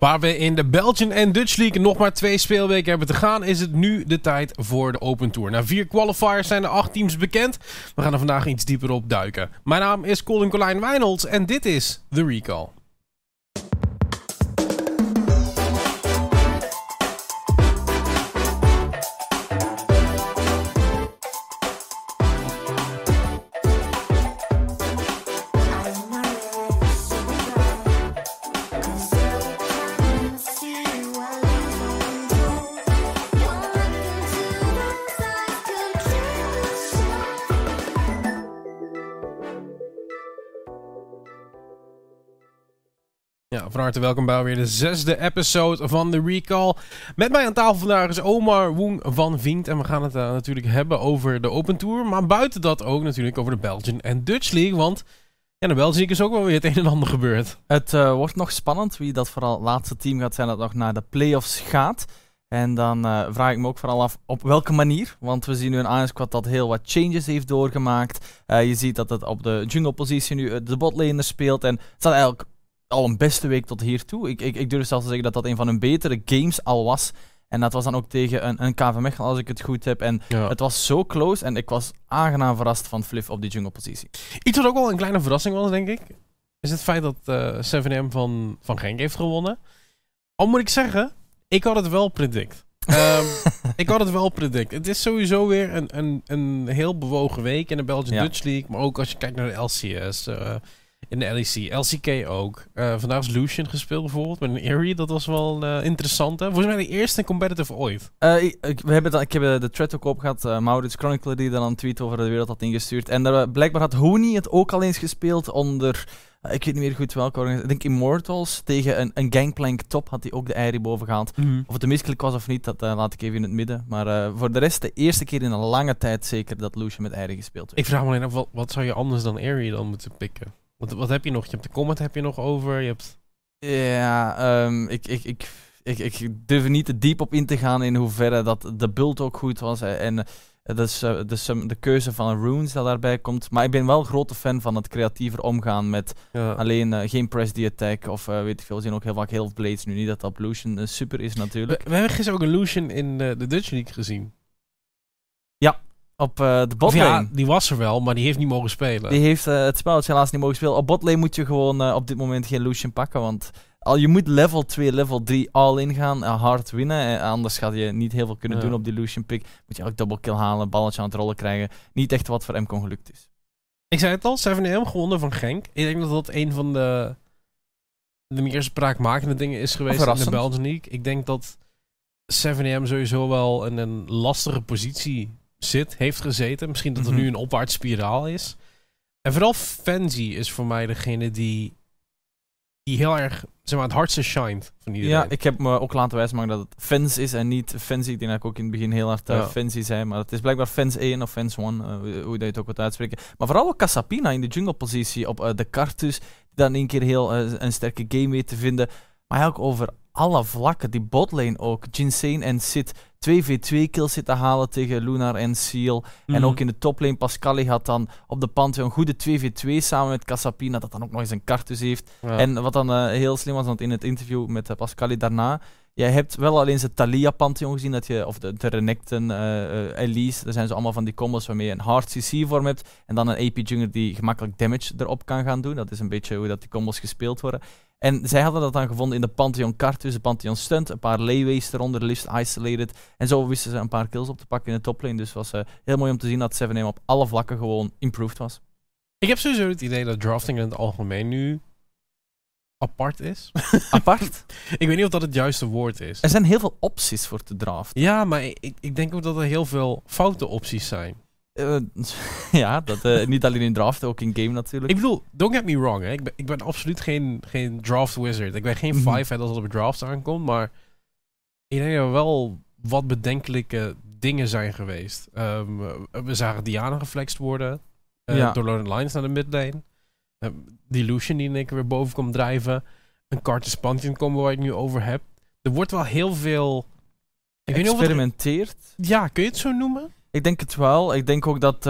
Waar we in de Belgian en Dutch League nog maar twee speelweken hebben te gaan, is het nu de tijd voor de Open Tour. Na vier qualifiers zijn er acht teams bekend. We gaan er vandaag iets dieper op duiken. Mijn naam is Colin Colijn Wijnolds en dit is The Recall. Van welkom bij weer de zesde episode van The Recall. Met mij aan tafel vandaag is Omar Woeng van Vient. En we gaan het uh, natuurlijk hebben over de Open Tour. Maar buiten dat ook natuurlijk over de Belgian en Dutch League. Want ja, de Belgian is ook wel weer het een en ander gebeurd. Het uh, wordt nog spannend wie dat vooral laatste team gaat zijn dat nog naar de playoffs gaat. En dan uh, vraag ik me ook vooral af op welke manier. Want we zien nu een Iron Squad dat heel wat changes heeft doorgemaakt. je ziet dat het op de jungle positie nu de botlaner speelt. En het staat eigenlijk al een beste week tot hiertoe. Ik, ik, ik durf zelfs te zeggen dat dat een van hun betere games al was. En dat was dan ook tegen een, een KV Mechelen, als ik het goed heb. En ja. het was zo close en ik was aangenaam verrast van Fliff op die jungle-positie. Iets wat ook wel een kleine verrassing was, denk ik, is het feit dat uh, 7M van, van Genk heeft gewonnen. Al moet ik zeggen, ik had het wel predict. um, ik had het wel predict. Het is sowieso weer een, een, een heel bewogen week in de Belgian ja. Dutch League. Maar ook als je kijkt naar de LCS. Uh, in de LEC. LCK ook. Uh, vandaag is Lucian gespeeld bijvoorbeeld met een Eerie. Dat was wel uh, interessant. Hè? Volgens mij de eerste competitive ooit. Uh, ik, we hebben ik heb de thread ook opgehad. Maurits Chronicler die dan een tweet over de wereld had ingestuurd. En blijkbaar had Hooney het ook al eens gespeeld onder... ik weet niet meer goed welke organisatie. Ik denk Immortals. Tegen een, een Gangplank top had hij ook de Airy boven gehaald. Mm -hmm. Of het een misklik was of niet, dat laat ik even in het midden. Maar voor de rest de eerste keer in een lange tijd zeker dat Lucian met Airy gespeeld werd. Ik vraag me alleen af, wat, wat zou je anders dan Airy dan moeten pikken? Wat, wat heb je nog? Je hebt de comment heb je nog over. Je hebt... Ja, um, ik, ik, ik, ik, ik durf niet te diep op in te gaan in hoeverre dat de bult ook goed was. En dus, uh, dus um, de keuze van runes dat daarbij komt. Maar ik ben wel een grote fan van het creatiever omgaan met ja. alleen uh, geen press the attack of uh, weet ik veel. We zien ook heel vaak heel blades nu. Niet dat dat Lucian super is natuurlijk. We, we, hebben gisteren ook een Lucian in de Dutch League gezien. Ja, op uh, de botlane. Ja, die was er wel, maar die heeft niet mogen spelen. Die heeft uh, het spelletje helaas niet mogen spelen. Op botlane moet je gewoon uh, op dit moment geen Lucian pakken, want al, je moet level 2, level 3 all-in gaan, hard winnen. anders gaat je niet heel veel kunnen ja. doen op die Lucian pick. Moet je ook double kill halen, balletje aan het rollen krijgen. Niet echt wat voor MCon gelukt is. Ik zei het al, 7M gewonnen van Genk. Ik denk dat dat een van de, de meer spraakmakende dingen is geweest in de Belgian League. Ik denk dat 7M sowieso wel een, een lastige positie zit, heeft gezeten. Misschien dat er nu een opwaarts spiraal is. En vooral Fancy is voor mij degene die, die heel erg zeg maar, het hardste shined van iedereen. Ja, ik heb me ook laten wijzen dat het Fans is en niet Fancy. Ik denk dat ik ook in het begin heel hard uh, ja. Fancy zei. Maar het is blijkbaar Fans 1 of Fans 1, uh, hoe je het ook wilt uitspreken. Maar vooral ook Casapina in de jungle positie op uh, de Cartus. Die dan een keer heel een sterke game weet te vinden. Maar ook over alle vlakken. Die botlane ook. Jinsane en Sid 2v2 kills zitten halen tegen Lunar en Seal. Mm. En ook in de toplane Pascali had dan op de Pantheon goede 2v2 samen met Casapina, dat dan ook nog eens een kartus heeft. Ja. En wat dan uh, heel slim was, want in het interview met uh, Pascali daarna, jij hebt wel alleen zijn Thalia Pantheon gezien, dat je, of de, de Renekton, uh, Elise, er zijn zo allemaal van die combos waarmee je een hard CC vorm hebt. En dan een AP Jungler die gemakkelijk damage erop kan gaan doen. Dat is een beetje hoe dat die combos gespeeld worden. En zij hadden dat dan gevonden in de Pantheon Cartus, de Pantheon Stunt, een paar layways eronder, liefst isolated. En zo wisten ze een paar kills op te pakken in de toplane. Dus het was uh, heel mooi om te zien dat 7M op alle vlakken gewoon improved was. Ik heb sowieso het idee dat drafting in het algemeen nu apart is. Apart? ik weet niet of dat het juiste woord is. Er zijn heel veel opties voor te draften. Ja, maar ik, ik denk ook dat er heel veel foute opties zijn. Uh, ja, dat, uh, niet alleen in draft, ook in game natuurlijk. Ik bedoel, don't get me wrong, hè. Ik, ben, ik ben absoluut geen, geen draft wizard. Ik ben geen mm five head als het op drafts aankomt, maar ik denk dat er wel wat bedenkelijke dingen zijn geweest. Um, we zagen Diana geflext worden uh, ja. door Lorent Lines naar de midlane. Delusion die in één keer weer boven komt drijven. Een Cartus Pantheon combo waar ik nu over heb. Er wordt wel heel veel... Ik Experimenteerd? ja, kun je het zo noemen? Ik denk het wel. Ik denk ook dat... eh,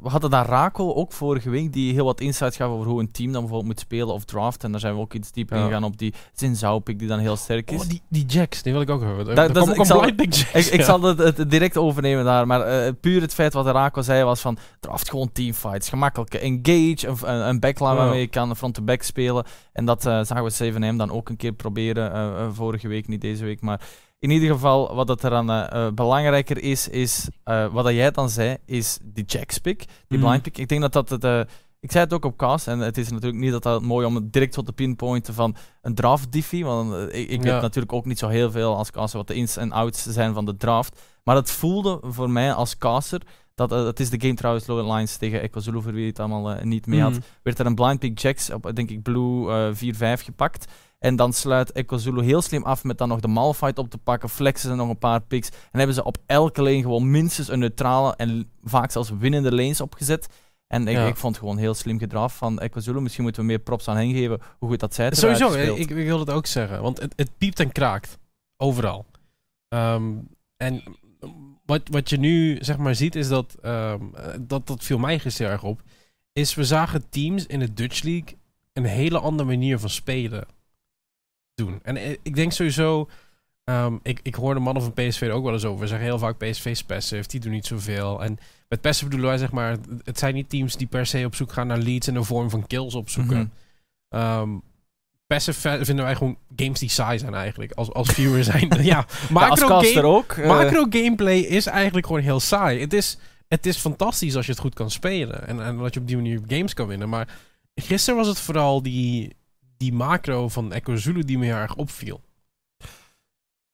we hadden daar Rako ook vorige week, die heel wat insights gaf over hoe een team dan bijvoorbeeld moet spelen of draft. En daar zijn we ook iets dieper Ja. in gegaan op die Zinzao-pick, die dan heel sterk is. Oh, die, die Jacks, die wil ik ook hebben. Dat- ik een zal- Jacks. Ik, ik zal het, het direct overnemen daar, maar eh, puur het feit wat Rako zei was van draft gewoon teamfights, gemakkelijke engage, een, een, backline Ja. waarmee je kan front-to-back spelen. En dat eh, zagen we 7M dan ook een keer proberen, vorige week, niet deze week. Maar in ieder geval, wat het er dan eh, eh, belangrijker is, is eh, wat dat jij dan zei, is die jacks pick, die Mhm. blind pick. Ik denk dat dat het... ik zei het ook op cast, en het is natuurlijk niet dat dat mooi om het direct zo te pinpointen van een draft diffie, want ik, ik Ja. weet natuurlijk ook niet zo heel veel als caster wat de ins en outs zijn van de draft. Maar het voelde voor mij als caster, dat, eh, het is de game trouwens, Low Lines tegen Echo Zulu, voor wie het allemaal eh, niet mee had, Mhm. werd er een blind pick jacks op, eh, denk ik, blue eh 4-5 gepakt. En dan sluit Echo Zulu heel slim af met dan nog de Malphite op te pakken, flexen ze nog een paar picks en hebben ze op elke lane gewoon minstens een neutrale en vaak zelfs winnende lanes opgezet. En ik, Ja. ik vond het gewoon heel slim gedraf van Echo Zulu. Misschien moeten we meer props aan hen geven hoe goed dat zij het Sowieso, ik, ik wil het ook zeggen. Want het, het piept en kraakt. Overal. Ehm, en wat, wat je nu zeg maar ziet is dat, ehm, eh, dat, dat viel mij gisteren erg op, is we zagen teams in de Dutch League een hele andere manier van spelen doen. En eh, ik denk sowieso, ehm, ik, ik hoor de mannen van PSV er ook wel eens over. Ze zeggen heel vaak PSV is passive, die doen niet zoveel. En met passive bedoelen wij zeg maar, het zijn niet teams die per se op zoek gaan naar leads en de vorm van kills opzoeken. Mhm. Ehm, passive vinden wij gewoon games die saai zijn eigenlijk. Als, als viewer zijn. ja, macro, game, ook. eh, macro gameplay is eigenlijk gewoon heel saai. Het is, het is fantastisch als je het goed kan spelen. En, en dat je op die manier games kan winnen. Maar gisteren was het vooral die, die macro van Echo Zulu die me heel erg opviel.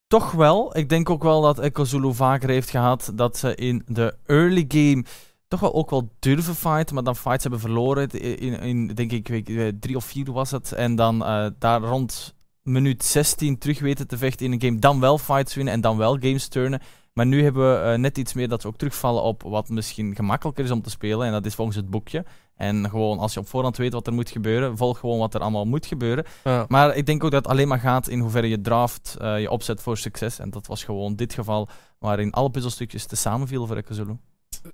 Toch wel. Ik denk ook wel dat Echo Zulu vaker heeft gehad dat ze in de early game toch wel ook wel durven fighten, maar dan fights hebben verloren. In, in denk ik, weet ik, eh, drie of vier was het. En dan eh, daar rond minuut 16 terug weten te vechten in een game. Dan wel fights winnen en dan wel games turnen. Maar nu hebben we eh, net iets meer dat ze ook terugvallen op wat misschien gemakkelijker is om te spelen. En dat is volgens het boekje. En gewoon als je op voorhand weet wat er moet gebeuren, volg gewoon wat er allemaal moet gebeuren. Ja. Maar ik denk ook dat het alleen maar gaat in hoeverre je draft je opzet voor succes. En dat was gewoon dit geval waarin alle puzzelstukjes te samen vielen voor Ekozulu.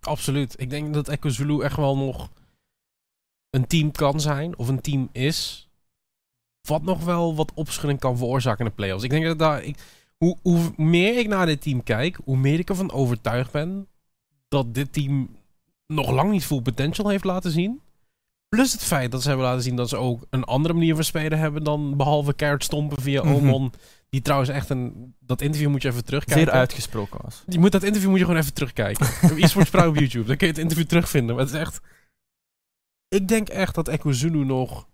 Absoluut. Ik denk dat Echo Zulu echt wel nog een team kan zijn. Of een team is. Wat nog wel wat opschudding kan veroorzaken in de playoffs. Ik denk dat daar... Ik, hoe, hoe meer ik naar dit team kijk, hoe meer ik ervan overtuigd ben dat dit team nog lang niet full potential heeft laten zien. Plus het feit dat ze hebben laten zien dat ze ook een andere manier van spelen hebben dan behalve keihard stompen via Mhm. Omon. Die trouwens echt een... Dat interview moet je even terugkijken. Zeer uitgesproken was. Je moet dat interview moet je gewoon even terugkijken. ESports Pro op YouTube. Dan kun je het interview terugvinden. Maar het is echt... Ik denk echt dat Echo Zulu nog,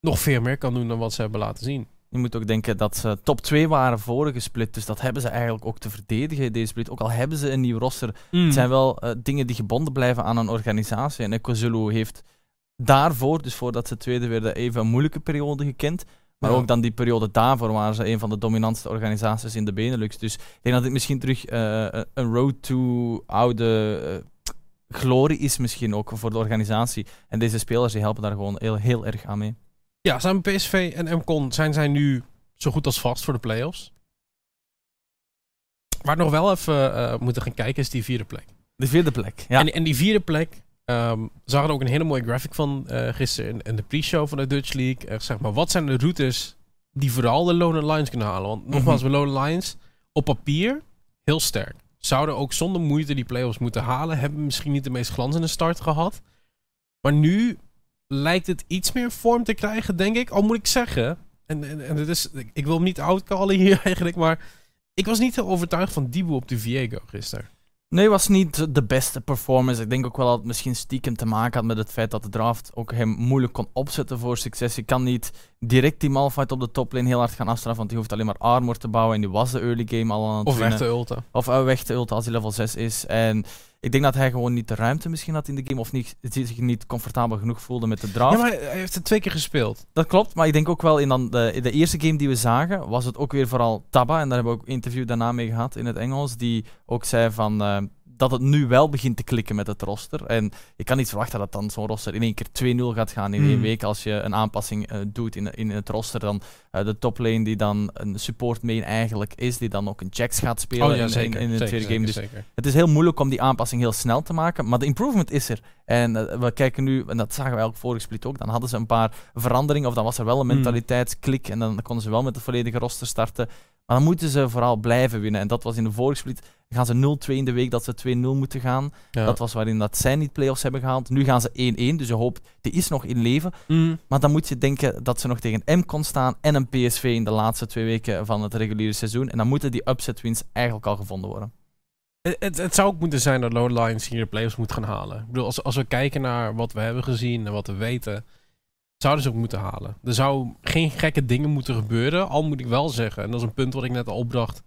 nog veel meer kan doen dan wat ze hebben laten zien. Je moet ook denken dat ze top 2 waren vorige split. Dus dat hebben ze eigenlijk ook te verdedigen in deze split. Ook al hebben ze een nieuw roster. Het zijn wel eh, dingen die gebonden blijven aan een organisatie. En Ekozulu heeft daarvoor, dus voordat ze tweede werden, even een moeilijke periode gekend. Maar Ja. ook dan die periode daarvoor waren ze een van de dominantste organisaties in de Benelux. Dus ik denk dat dit misschien terug eh, een road to oude eh, glorie is misschien ook voor de organisatie. En deze spelers die helpen daar gewoon heel, heel erg aan mee. Ja, samen PSV en MCON zijn zij nu zo goed als vast voor de playoffs. Waar we nog wel even eh, moeten gaan kijken is die vierde plek. De vierde plek. Ja. En, en die vierde plek, we zagen er ook een hele mooie graphic van eh, gisteren in, in de pre-show van de Dutch League. Zeg maar, wat zijn de routes die vooral de Lone Lions kunnen halen? Want nogmaals, Mhm. we Lone Lions op papier heel sterk. Zouden ook zonder moeite die playoffs moeten halen. Hebben misschien niet de meest glanzende start gehad. Maar nu lijkt het iets meer vorm te krijgen, denk ik. Al moet ik zeggen, en, en, en het is, ik, ik wil hem niet outcallen hier eigenlijk, maar ik was niet heel overtuigd van Dibu op de Viego gisteren. Nee, was niet de beste performance. Ik denk ook wel dat het misschien stiekem te maken had met het feit dat de draft ook hem moeilijk kon opzetten voor succes. Je kan niet direct die Malphite op de toplane heel hard gaan afstraffen, want die hoeft alleen maar armor te bouwen en die was de early game al aan het Of weg te ulten. Of uh, weg te ulten als hij level 6 is. En ik denk dat hij gewoon niet de ruimte misschien had in de game, of niet, zich niet comfortabel genoeg voelde met de draft. Ja, maar hij heeft het twee keer gespeeld. Dat klopt, maar ik denk ook wel in, dan de, in de eerste game die we zagen, was het ook weer vooral Taba, en daar hebben we ook een interview daarna mee gehad in het Engels, die ook zei van, eh, dat het nu wel begint te klikken met het roster. En je kan niet verwachten dat dan zo'n roster in één keer 2-0 gaat gaan in één Hmm. week. Als je een aanpassing eh, doet in, in het roster, dan eh, de toplane die dan een support main eigenlijk is, die dan ook een Jax gaat spelen Oh ja, in, in, zeker. in de tweede game. Dus zeker. het is heel moeilijk om die aanpassing heel snel te maken, maar de improvement is er. En eh, we kijken nu, en dat zagen we eigenlijk vorige split ook, dan hadden ze een paar veranderingen, of dan was er wel een Hmm. mentaliteitsklik, en dan konden ze wel met de volledige roster starten. Maar dan moeten ze vooral blijven winnen. En dat was in de vorige split. Gaan ze 0-2 in de week dat ze 2-0 moeten gaan. Ja. Dat was waarin dat zij niet playoffs hebben gehaald. Nu gaan ze 1-1, dus je hoopt, die is nog in leven. Mm. Maar dan moet je denken dat ze nog tegen M kon staan en een PSV in de laatste twee weken van het reguliere seizoen. En dan moeten die upset wins eigenlijk al gevonden worden. Het, het, zou ook moeten zijn dat Lone Lions hier de playoffs moet gaan halen. Ik bedoel, als, als we kijken naar wat we hebben gezien en wat we weten, zouden ze ook moeten halen. Er zou geen gekke dingen moeten gebeuren. Al moet ik wel zeggen, en dat is een punt wat ik net al opbracht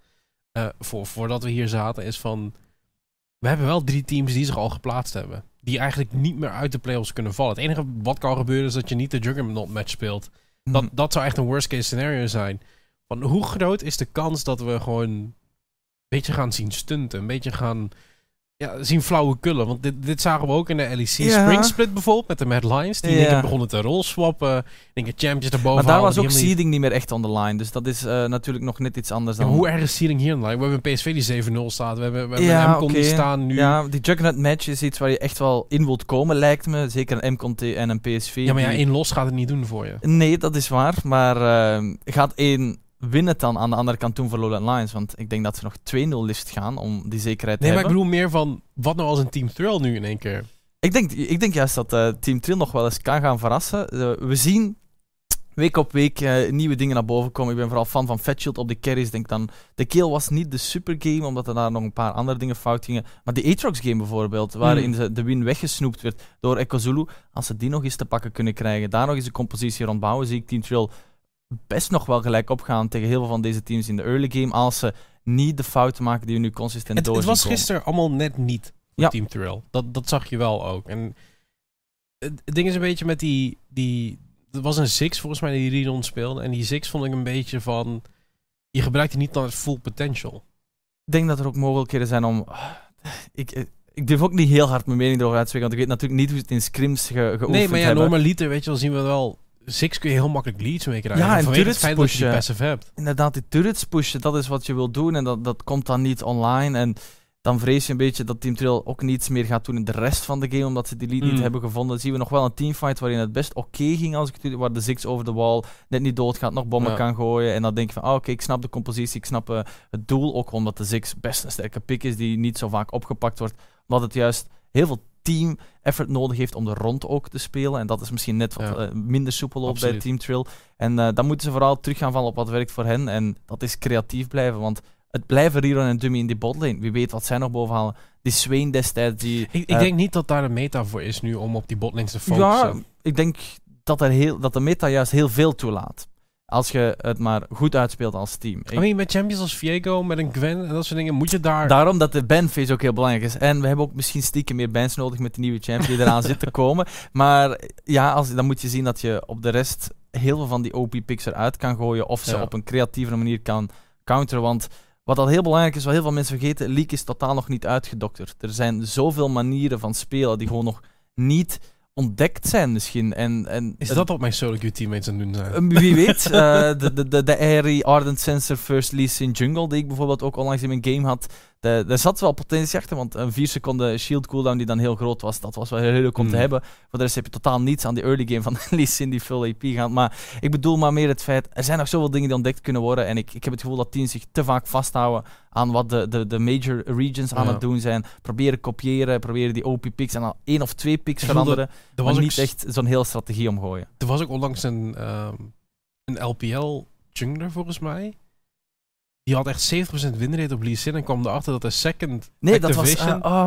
eh, voor, voordat we hier zaten, is van... We hebben wel drie teams die zich al geplaatst hebben. Die eigenlijk niet meer uit de playoffs kunnen vallen. Het enige wat kan gebeuren is dat je niet de Juggernaut match speelt. Dat, Mhm. dat zou echt een worst case scenario zijn. Van hoe groot is de kans dat we gewoon een beetje gaan zien stunten? Een beetje gaan ja, zien flauwe kullen? Want dit, dit zagen we ook in de LEC Ja. Spring Split bijvoorbeeld met de Mad Lions. Die Ja. begonnen te rolswappen. In één keer champions erboven maar daar halen was ook helemaal niet- seeding niet meer echt on the line. Dus dat is eh, natuurlijk nog net iets anders dan... hoe erg is seeding hier in line? We hebben een PSV die 7-0 staat. We hebben, we hebben Ja, een MCON die staan nu. Ja, die Juggernaut match is iets waar je echt wel in wilt komen, lijkt me. Zeker een MCON en een PSV. Ja, maar ja, één los gaat het niet doen voor je. Nee, dat is waar. Maar eh, gaat één winnen dan aan de andere kant doen voor Lowland Lions? Want ik denk dat ze nog 2-0 liefst gaan om die zekerheid te Nee, maar ik hebben. bedoel meer van, wat nou als een Team Thrill nu in één keer? Ik denk, ik denk juist dat eh, Team Trill nog wel eens kan gaan verrassen. Eh, we zien week op week eh, nieuwe dingen naar boven komen. Ik ben vooral fan van Fatshield op de carries. Denk dan, de kill was niet de super game, omdat er daar nog een paar andere dingen fout gingen. Maar de Aatrox game bijvoorbeeld, waarin ze de win weggesnoept werd door Echo Zulu. Als ze die nog eens te pakken kunnen krijgen, daar nog eens een compositie rondbouwen, zie ik Team Trill best nog wel gelijk opgaan tegen heel veel van deze teams in de early game. Als ze niet de fouten maken die we nu consistent Het, door het was gisteren allemaal net niet Ja. Team Thrill. Dat, dat zag je wel ook. En het, ding is een beetje met die, die... Er was een Six volgens mij die Ridon speelde. En die Six vond ik een beetje van... Je gebruikt die niet dan het full potential. Ik denk dat er ook mogelijkheden zijn om. Ik, eh, ik durf ook niet heel hard mijn mening erover uit te spreken, want ik weet natuurlijk niet hoe ze het in scrims ge, geoefend nee, maar ja, normaliter, weet je wel, zien we wel... Six kun je heel makkelijk leads mee krijgen. Ja, en vanwege het turrets feit dat je die pushen. hebt. Inderdaad, die turrets pushen, dat is wat je wil doen en dat, dat komt dan niet online. En dan vrees je een beetje dat Team Trail ook niets meer gaat doen in de rest van de game, omdat ze die lead niet Mm. hebben gevonden. Dan zien we nog wel een teamfight waarin het best oké ging, als ik het waar de Zix over de wall net niet doodgaat, nog bommen Ja. kan gooien. En dan denk je van, ah, oké, ik snap de compositie, ik snap eh, het doel, ook omdat de Zix best een sterke pick is die niet zo vaak opgepakt wordt. Omdat het juist heel veel team effort nodig heeft om de rond ook te spelen. En dat is misschien net wat Ja. eh, minder soepel op bij. Team Trill. En eh, dan moeten ze vooral terug gaan vallen op wat werkt voor hen. En dat is creatief blijven, want het blijven Riron en Dummy in die botlane. Wie weet wat zij nog bovenhalen. Die Swain destijds, die... Ik, ik eh, denk niet dat daar een meta voor is nu om op die botlanes te ja, focussen. ik denk dat, er heel, dat de meta juist heel veel toelaat. Als je het maar goed uitspeelt als team. Ik- I mean, met champions als Viego, met een Gwen en dat soort dingen, moet je daar... Daarom dat de bandface ook heel belangrijk is. En we hebben ook misschien stiekem meer bands nodig met de nieuwe champion die eraan zit te komen. Maar ja, als, dan moet je zien dat je op de rest heel veel van die OP-picks eruit kan gooien. Of ze Ja. op een creatievere manier kan counteren. Want wat al heel belangrijk is, wat heel veel mensen vergeten, League is totaal nog niet uitgedokterd. Er zijn zoveel manieren van spelen die gewoon nog niet ontdekt zijn misschien. En, en Is dat wat mijn solo queue teammates aan doen zijn? Wie weet, eh, de, de, de, de Airy Ardent Sensor First Lease in Jungle, die ik bijvoorbeeld ook onlangs in mijn game had, de, daar zat wel potentie achter, want een 4 seconden shield cooldown die dan heel groot was, dat was wel heel leuk om te Hmm. hebben. Voor de rest heb je totaal niets aan die early game van Lee Sin die full AP gaat. Maar ik bedoel maar meer het feit, er zijn nog zoveel dingen die ontdekt kunnen worden en ik, ik heb het gevoel dat teams zich te vaak vasthouden aan wat de, de, de major regions aan Ja. het doen zijn. Proberen kopiëren, proberen die OP picks en al één of twee picks veranderen, Er was, ook, niet echt zo'n hele strategie omgooien. er was ook onlangs een, ehm, een LPL jungler volgens mij. Die had echt 70% winrate op Lee Sin en kwam erachter dat de second Nee, dat was... eh, oh,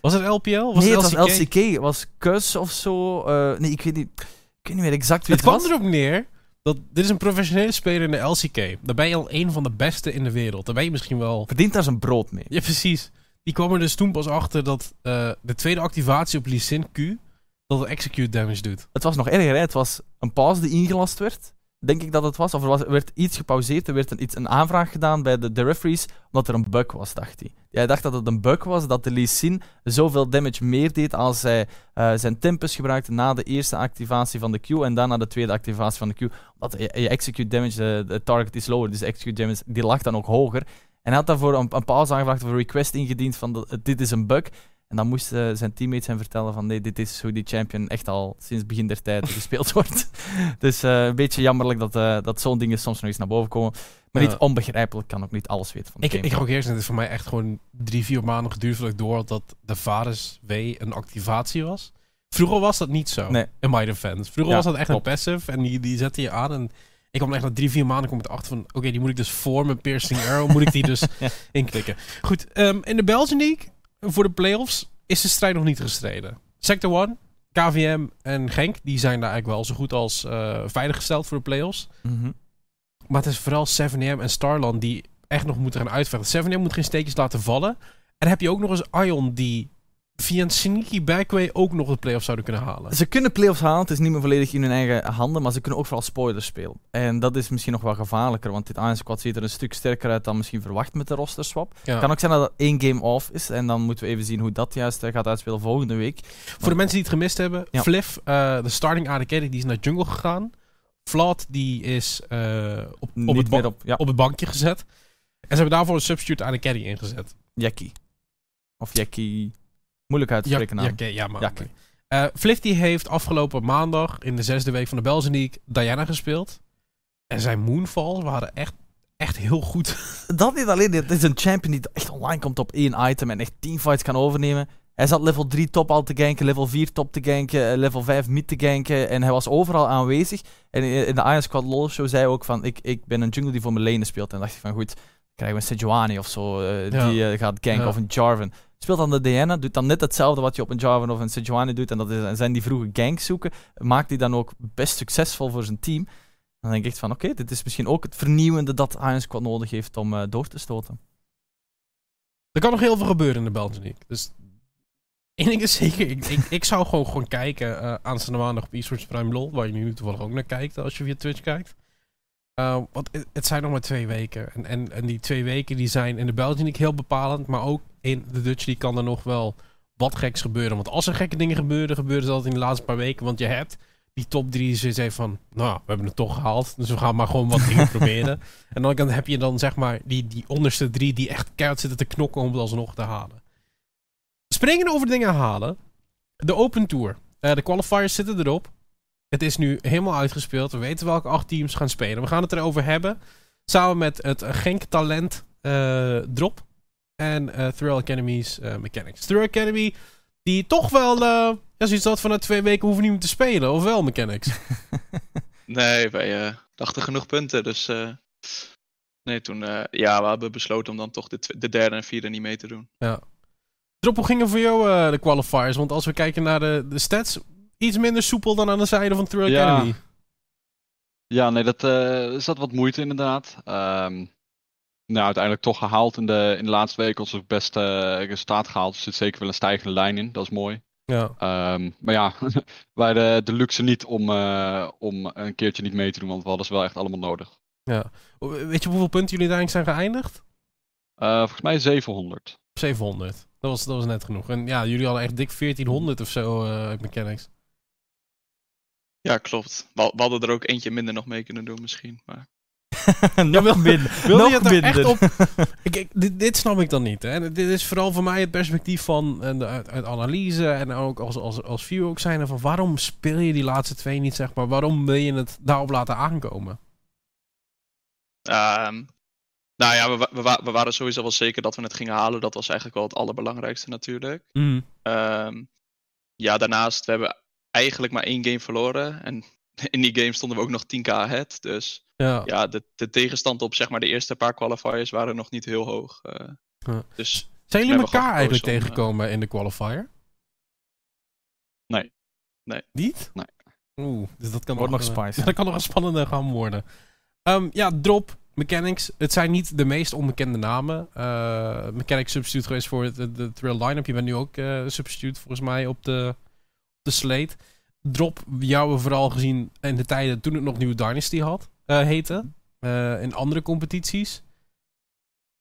was het LPL? Was nee, het het was LCK? Het was Kus of zo. eh, nee, ik weet niet. Ik weet niet meer exact wie Het het, kwam was. erop neer dat dit is een professionele speler in de LCK. Daar ben je al een van de beste in de wereld. Daar ben je misschien wel... Verdient daar zijn brood mee. Ja, precies. Die kwam er dus toen pas achter dat eh, de tweede activatie op Lee Sin Q... dat het execute damage doet. Het was nog erger, hè. Het was een pauze die ingelast werd. Denk ik dat het was. Of er werd iets gepauzeerd, er werd een, iets, een aanvraag gedaan bij de, referees, omdat er een bug was, dacht hij. Hij dacht dat het een bug was, dat de Lee Sin zoveel damage meer deed als hij uh, zijn tempest gebruikte na de eerste activatie van de Q en dan na de tweede activatie van de Q. Omdat je, execute damage, de, target is lower, dus execute damage die lag dan ook hoger. En hij had daarvoor een, een pauze aangevraagd of een request ingediend van dit is een bug. En dan moesten zijn teammates hem vertellen van nee, dit is hoe die champion echt al sinds begin der tijd gespeeld wordt. dus uh, een beetje jammerlijk dat, uh, dat zo'n dingen soms nog eens naar boven komen. Maar niet onbegrijpelijk, kan ook niet alles weten van de ik, game. Ik ook eerst, het is voor mij echt gewoon drie, vier maanden geduurd voordat ik door dat de Vaders W een activatie was. Vroeger was dat niet zo, nee. in my defense. Vroeger was dat echt een passive en die, die zette je aan en ik kwam echt na drie, vier maanden kom ik erachter van... Oké, die moet ik dus voor mijn piercing arrow, moet ik die dus ja. inklikken. Goed, um, in de Belgian League voor de playoffs is de strijd nog niet gestreden. Sector 1, KVM en Genk, die zijn daar eigenlijk wel zo goed als uh, veiliggesteld voor de playoffs. Mm Maar het is vooral 7M en Starland die echt nog moeten gaan uitvechten. 7M moet geen steekjes laten vallen. En dan heb je ook nog eens Ion die via een sneaky backway ook nog de playoffs zouden kunnen halen. Ze kunnen playoffs halen, het is niet meer volledig in hun eigen handen, maar ze kunnen ook vooral spoilers spelen. En dat is misschien nog wel gevaarlijker, want dit Iron Squad ziet er een stuk sterker uit dan misschien verwacht met de roster swap. Kan ook zijn dat het één game off is, en dan moeten we even zien hoe dat juist eh, gaat uitspelen volgende week. Voor de mensen die het gemist hebben, ja. Fliff, uh, de starting AD carry, die is naar jungle gegaan. Vlad, die is uh, op, op, het op, ja. op het bankje gezet. En ze hebben daarvoor een substitute AD carry ingezet. Jackie. Of Jackie... Moeilijk uit te spreken naam. Ja, ja, maar. Uh, Flifty heeft afgelopen maandag in de zesde week van de Belgian League Diana gespeeld. En zijn Moonfalls waren echt, echt heel goed. Dat niet alleen. Dit is een champion die echt online komt op één item en echt teamfights kan overnemen. Hij zat level 3 top al te ganken, level 4 top te ganken, eh, level 5 mid te ganken. En hij was overal aanwezig. En in de Iron Squad LoL show zei hij ook van, ik, ik ben een jungle die voor mijn lane speelt. En dacht ik van, goed, krijgen we een Sejuani of zo, uh, die uh, gaat ganken, of een Jarvan. Speelt dan de Diana, doet dan net hetzelfde wat je op een Jarvan of een Sejuani doet. En dat is, zijn die vroege ganks zoeken. Maakt die dan ook best succesvol voor zijn team. Dan denk ik echt van, oké, dit is misschien ook het vernieuwende dat Iron Squad nodig heeft om uh, door te stoten. Er kan nog heel veel gebeuren in de League. Dus één ding is zeker, ik, ik, ik zou gewoon, gewoon kijken uh, aanstaande maandag op eSports Prime LoL, waar je nu toevallig ook naar kijkt als je via Twitch kijkt. Uh, want het, zijn nog maar twee weken. En, en, en die twee weken die zijn in de League heel bepalend, maar ook in de Dutch League kan er nog wel wat geks gebeuren. Want als er gekke dingen gebeuren, gebeuren ze altijd in de laatste paar weken. Want je hebt die top drie zoiets even van, nou, we hebben het toch gehaald. Dus we gaan maar gewoon wat dingen proberen. En dan heb je dan zeg maar die, die onderste drie die echt keihard zitten te knokken om het alsnog te halen. Springen over dingen halen. De Open Tour. Uh, de qualifiers zitten erop. Het is nu helemaal uitgespeeld. We weten welke acht teams gaan spelen. We gaan het erover hebben. Samen met het Genk Talent uh, Drop en uh, Thrill Academy's uh, Mechanics. Thrill Academy, die toch wel, uh, ja, zoiets had vanuit twee weken hoeven niet meer te spelen, of wel Mechanics? nee, wij dachten genoeg punten, dus nee, toen, ja, we hebben besloten om dan toch de, de, derde en vierde niet mee te doen. Ja. Drop, hoe gingen voor jou de qualifiers? Want als we kijken naar de, de stats, iets minder soepel dan aan de zijde van Thrill ja. Academy. Ja, nee, dat zat wat moeite inderdaad. Um, nou, uiteindelijk toch gehaald in de, in de laatste week. Ons beste uh, resultaat gehaald. Er zit zeker wel een stijgende lijn in. Dat is mooi. Ja. Um, maar ja, wij de, de luxe niet om, uh, om een keertje niet mee te doen. Want we hadden ze wel echt allemaal nodig. Ja. Weet je hoeveel punten jullie uiteindelijk zijn geëindigd? Uh, volgens mij 700. 700. Dat was, dat was net genoeg. En ja, jullie hadden echt dik 1400 of zo uit mechanics. Ja, klopt. We, we hadden er ook eentje minder nog mee kunnen doen misschien. Maar... nog wil, minder. Wil nog je het echt op... ik, dit, dit, snap ik dan niet. Hè. Dit is vooral voor mij het perspectief van de, uit, analyse en ook als, als, als viewer ook zijn. Van waarom speel je die laatste twee niet, zeg maar? Waarom wil je het daarop laten aankomen? Um, nou ja, we, we, we, waren sowieso wel zeker dat we het gingen halen. Dat was eigenlijk wel het allerbelangrijkste natuurlijk. Mm. Um, ja, daarnaast, we hebben eigenlijk maar één game verloren. En in die game stonden we ook nog 10k ahead. Dus ja, ja de, de tegenstand op zeg maar, de eerste paar qualifiers waren nog niet heel hoog. Uh, ja. dus Zijn jullie elkaar eigenlijk om, tegengekomen uh, in de qualifier? Nee. nee. Niet? Nee. Oeh, dus dat kan Wordt nog, nog spicy. dat kan nog een spannende gaan worden. Um, ja, Drop, Mechanics. Het zijn niet de meest onbekende namen. Uh, Mechanics substitute geweest voor de, de Trail line-up. Je bent nu ook uh, substitute volgens mij op de, op de slate. Drop jou vooral gezien in de tijden toen het nog New Dynasty had, eh, heette. eh, in andere competities.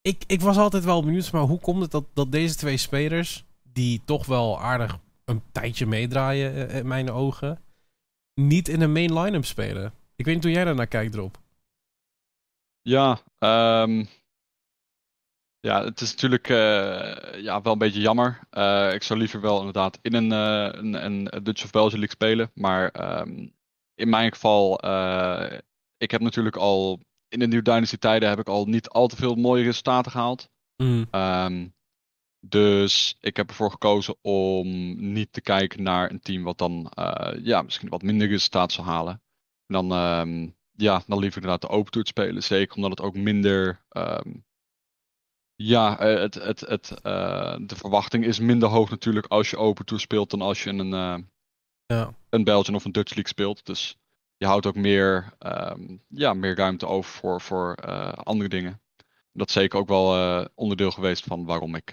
Ik, ik was altijd wel benieuwd, maar hoe komt het dat, dat deze twee spelers, die toch wel aardig een tijdje meedraaien eh, in mijn ogen, niet in een main line-up spelen? Ik weet niet hoe jij daar naar kijkt, Drop. Ja, ehm, ja, het is natuurlijk eh, ja, wel een beetje jammer. Eh, ik zou liever wel inderdaad in een, eh, een, een Dutch of Belgian League spelen. Maar ehm, in mijn geval, ik heb natuurlijk al in de New Dynasty tijden heb ik al niet al te veel mooie resultaten gehaald. Ehm, dus ik heb ervoor gekozen om niet te kijken naar een team wat dan ja, misschien wat minder resultaat zal halen. En dan, ehm, ja, dan liever inderdaad de open tour spelen. Zeker omdat het ook minder. Ja, eh, het, het, het, eh, de verwachting is minder hoog natuurlijk als je open tour speelt dan als je een, eh, Ja. een Belgian of een Dutch League speelt. Dus je houdt ook meer, ehm, ja, meer ruimte over voor, voor andere dingen. Dat is zeker ook wel onderdeel geweest van waarom ik,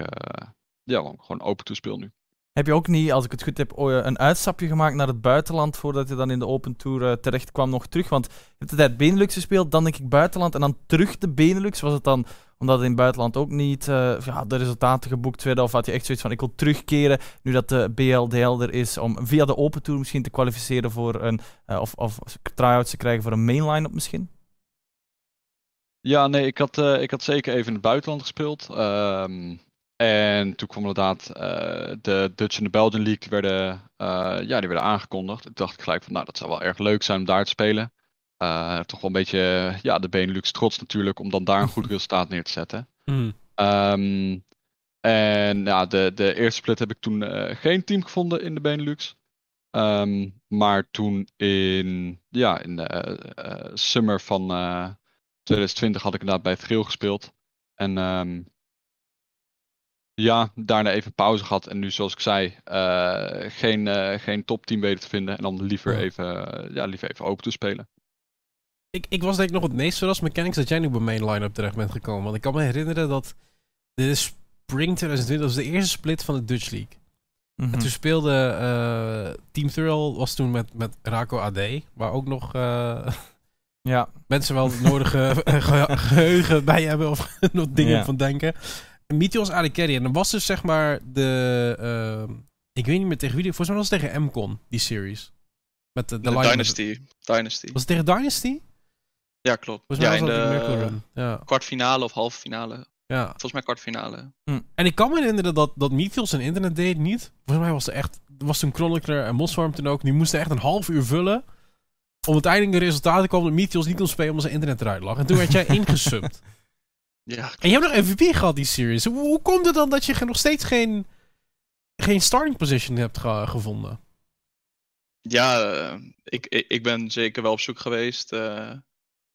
ja, gewoon open tour speel nu. Heb je ook niet, als ik het goed heb, een uitstapje gemaakt naar het buitenland voordat je dan in de Open Tour terecht kwam nog terug? Want je hebt de tijd Benelux gespeeld, dan denk ik buitenland en dan terug de Benelux. Was het dan omdat in het buitenland ook niet eh, ja, de resultaten geboekt werden? Of had je echt zoiets van, ik wil terugkeren nu dat de BLDL er is, om via de Open Tour misschien te kwalificeren voor een, eh, of, of try-outs te krijgen voor een mainline op misschien? Ja, nee, ik had, eh, ik had zeker even in het buitenland gespeeld. Ehm, en toen kwam inderdaad de Dutch en de Belgian League werden, ja, die werden aangekondigd. Toen dacht ik gelijk van, nou, dat zou wel erg leuk zijn om daar te spelen. Eh, toch wel een beetje, ja, de Benelux trots natuurlijk om dan daar een goed resultaat neer te zetten. Ehm, en ja, de, de eerste split heb ik toen eh, geen team gevonden in de Benelux. Ehm, maar toen in, ja, in de eh, summer van eh, 2020 had ik inderdaad bij het Geel gespeeld. En ehm, ja, daarna even pauze gehad. En nu, zoals ik zei, eh, geen, eh, geen topteam weten te vinden. En dan liever, even, ja, liever even open te spelen. Ik, ik was denk ik nog het meest verrast mechanics dat jij nu bij main line-up terecht bent gekomen. Want ik kan me herinneren dat dit is spring 2020, dat was de eerste split van de Dutch League. Mhm. En toen speelde eh, Team Thrill, was toen met, met Rako AD, waar ook nog eh, Ja, mensen wel het nodige ge- geheugen bij hebben of nog dingen van denken. Meteos AD Carry. En dan was dus zeg maar de, eh, ik weet niet meer tegen wie, die- volgens mij was het tegen MCON, die series. Met de, de De. Dynasty. Dynasty. Was het tegen Dynasty? Ja, klopt. Volgens mij Ja, in dat de de. Ja, kwartfinale of halve finale. ja. Volgens mij kwartfinale. En ik kan me herinneren dat, dat Meteos zijn internet deed niet. Volgens mij was er echt, was toen Chronicler en Moswarm toen ook, die moesten echt een half uur vullen. Om uiteindelijk een resultaat te komen dat Meteos niet kon spelen omdat zijn internet eruit lag. En toen werd jij ingesubt. Ja, En je hebt nog MVP gehad die series. Hoe, hoe komt het dan dat je nog steeds geen, geen starting position hebt ge- gevonden? ja eh, ik, ik, ik ben zeker wel op zoek geweest. eh,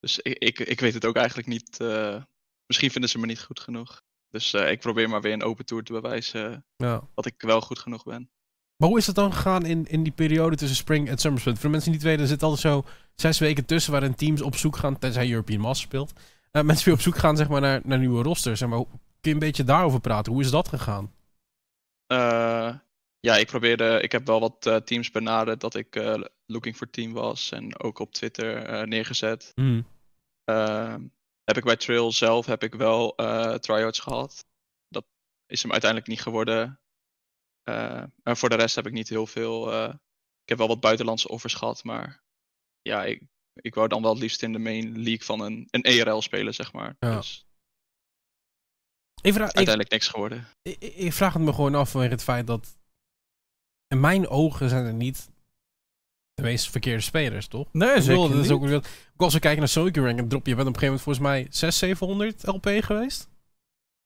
dus ik, ik, ik weet het ook eigenlijk niet. eh, misschien vinden ze me niet goed genoeg. Dus eh, ik probeer maar weer een open tour te bewijzen Ja. dat ik wel goed genoeg ben. Maar hoe is het dan gegaan in, in die periode tussen Spring en Summer Split? Voor de mensen die niet weten, er zit altijd zo zes weken tussen waarin teams op zoek gaan, tenzij European Master speelt. eh, mensen weer op zoek gaan zeg maar, naar, naar nieuwe rosters. Zeg maar, kun je een beetje daarover praten? Hoe is dat gegaan? Ja, ik probeerde. Ik heb wel wat teams benaderd dat ik looking for team was. En ook op Twitter eh, neergezet. Ehm, heb ik bij Trail zelf heb ik wel eh tryouts gehad. Dat is hem uiteindelijk niet geworden. Eh, en voor de rest heb ik niet heel veel. eh, ik heb wel wat buitenlandse offers gehad, maar ja, ik, ik wou dan wel het liefst in de main league van een, een ERL spelen, zeg maar. Ja. Dus Ik, vraag, ik, uiteindelijk niks geworden. ik, ik vraag het me gewoon af vanwege het feit dat in mijn ogen zijn er niet de meest verkeerde spelers, toch? nee, bedoel, zeker dat is ook, weer- ook als we kijken naar Sonic Rank en drop, je bent op een gegeven moment volgens mij 600, 700 LP geweest.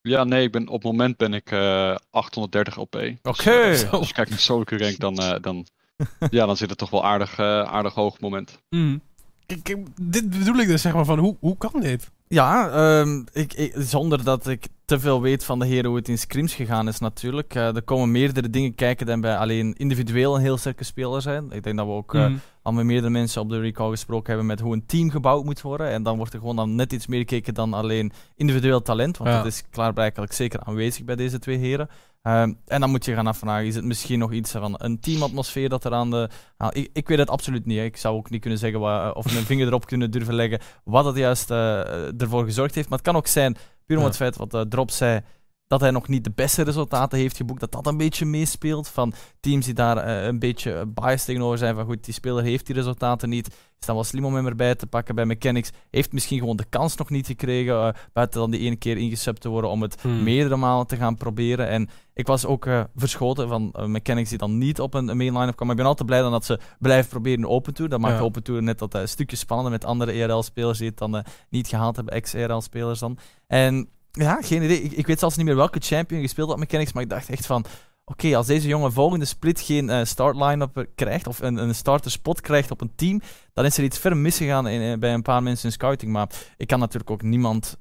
Ja, nee, ik ben, op het moment ben ik eh 830 LP. Oké. als je kijkt naar Solke Rank, dan, eh, dan, ja, dan zit het toch wel aardig, eh, aardig hoog moment. Mm. Ik, ik- dit bedoel ik dus zeg maar van, hoe, hoe kan dit? Ja, ehm, ik, ik, zonder dat ik te veel weet van de heren hoe het in scrims gegaan is natuurlijk. Uh, er komen meerdere dingen kijken dan bij alleen individueel een heel sterke speler zijn. Ik denk dat we ook mm. al met meerdere mensen op de recall gesproken hebben met hoe een team gebouwd moet worden. En dan wordt er gewoon dan net iets meer gekeken dan alleen individueel talent. Want dat is klaarblijkelijk zeker aanwezig bij deze twee heren. Ehm, en dan moet je gaan afvragen, is het misschien nog iets van een teamatmosfeer dat er aan de... Nou, ik, ik, weet het absoluut niet. Hè. Ik zou ook niet kunnen zeggen wat, of mijn vinger erop kunnen durven leggen wat het juist uh, ervoor gezorgd heeft. Maar het kan ook zijn, puur om het feit wat uh, Drop zei, dat hij nog niet de beste resultaten heeft geboekt, dat dat een beetje meespeelt. Van teams die daar uh, een beetje biased tegenover zijn, van goed, die speler heeft die resultaten niet. Is dan wel slim om hem erbij te pakken bij Mechanics. Heeft misschien gewoon de kans nog niet gekregen, uh, buiten dan die ene keer ingesubt te worden, om het hmm. meerdere malen te gaan proberen. En ik was ook uh, verschoten van Mechanics die dan niet op een, een main line-up kwam. Maar ik ben altijd blij dan dat ze blijven proberen in Open Tour. Dat maakt ja. Open Tour net dat een stukje spannender met andere ERL-spelers die het dan niet gehaald hebben, ex-ERL-spelers dan. En ja, geen idee. Ik, ik weet zelfs niet meer welke champion gespeeld had mechanics, maar ik dacht echt van... Oké, als deze jongen volgende split geen uh, start line-up krijgt, of een, een starter spot krijgt op een team, dan is er iets ver misgegaan in, in, bij een paar mensen in scouting. Maar ik kan natuurlijk ook niemand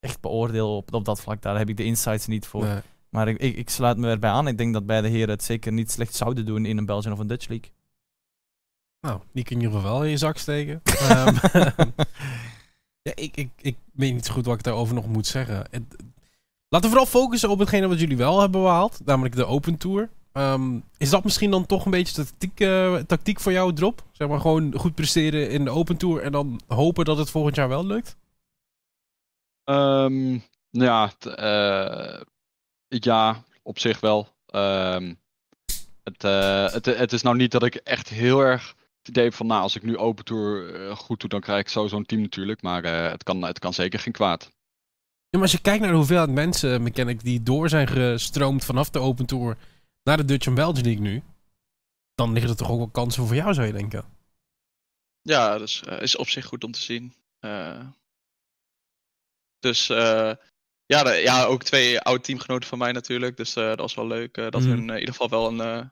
echt beoordelen op, op dat vlak. Daar heb ik de insights niet voor. Maar ik, ik, ik, sluit me erbij aan. Ik denk dat beide heren het zeker niet slecht zouden doen in een Belgian of een Dutch League. Nou, die kun je wel in je zak steken. um, Ja, ik, ik, ik weet niet zo goed wat ik daarover nog moet zeggen. laten we vooral focussen op hetgene wat jullie wel hebben behaald. Namelijk de Open Tour. Um, is dat misschien dan toch een beetje tactiek, uh, tactiek voor jou, Drop? Zeg maar gewoon goed presteren in de Open Tour en dan hopen dat het volgend jaar wel lukt? Um, ja, uh, ja, op zich wel. Het, uh, het, het is nou niet dat ik echt heel erg idee van, nou, als ik nu Open Tour uh, goed doe, dan krijg ik zo zo'n team natuurlijk. Maar uh, het, kan, het kan zeker geen kwaad. Ja, maar als je kijkt naar de hoeveelheid mensen, mechanic, die door zijn gestroomd vanaf de Open Tour naar de Dutch and Belgian League nu, dan liggen er toch ook wel kansen voor jou, zou je denken? Ja, dat is, uh, is op zich goed om te zien. dus ja, de, ja, ook twee oude teamgenoten van mij natuurlijk. Dus dat was wel leuk dat mm. we in ieder geval wel een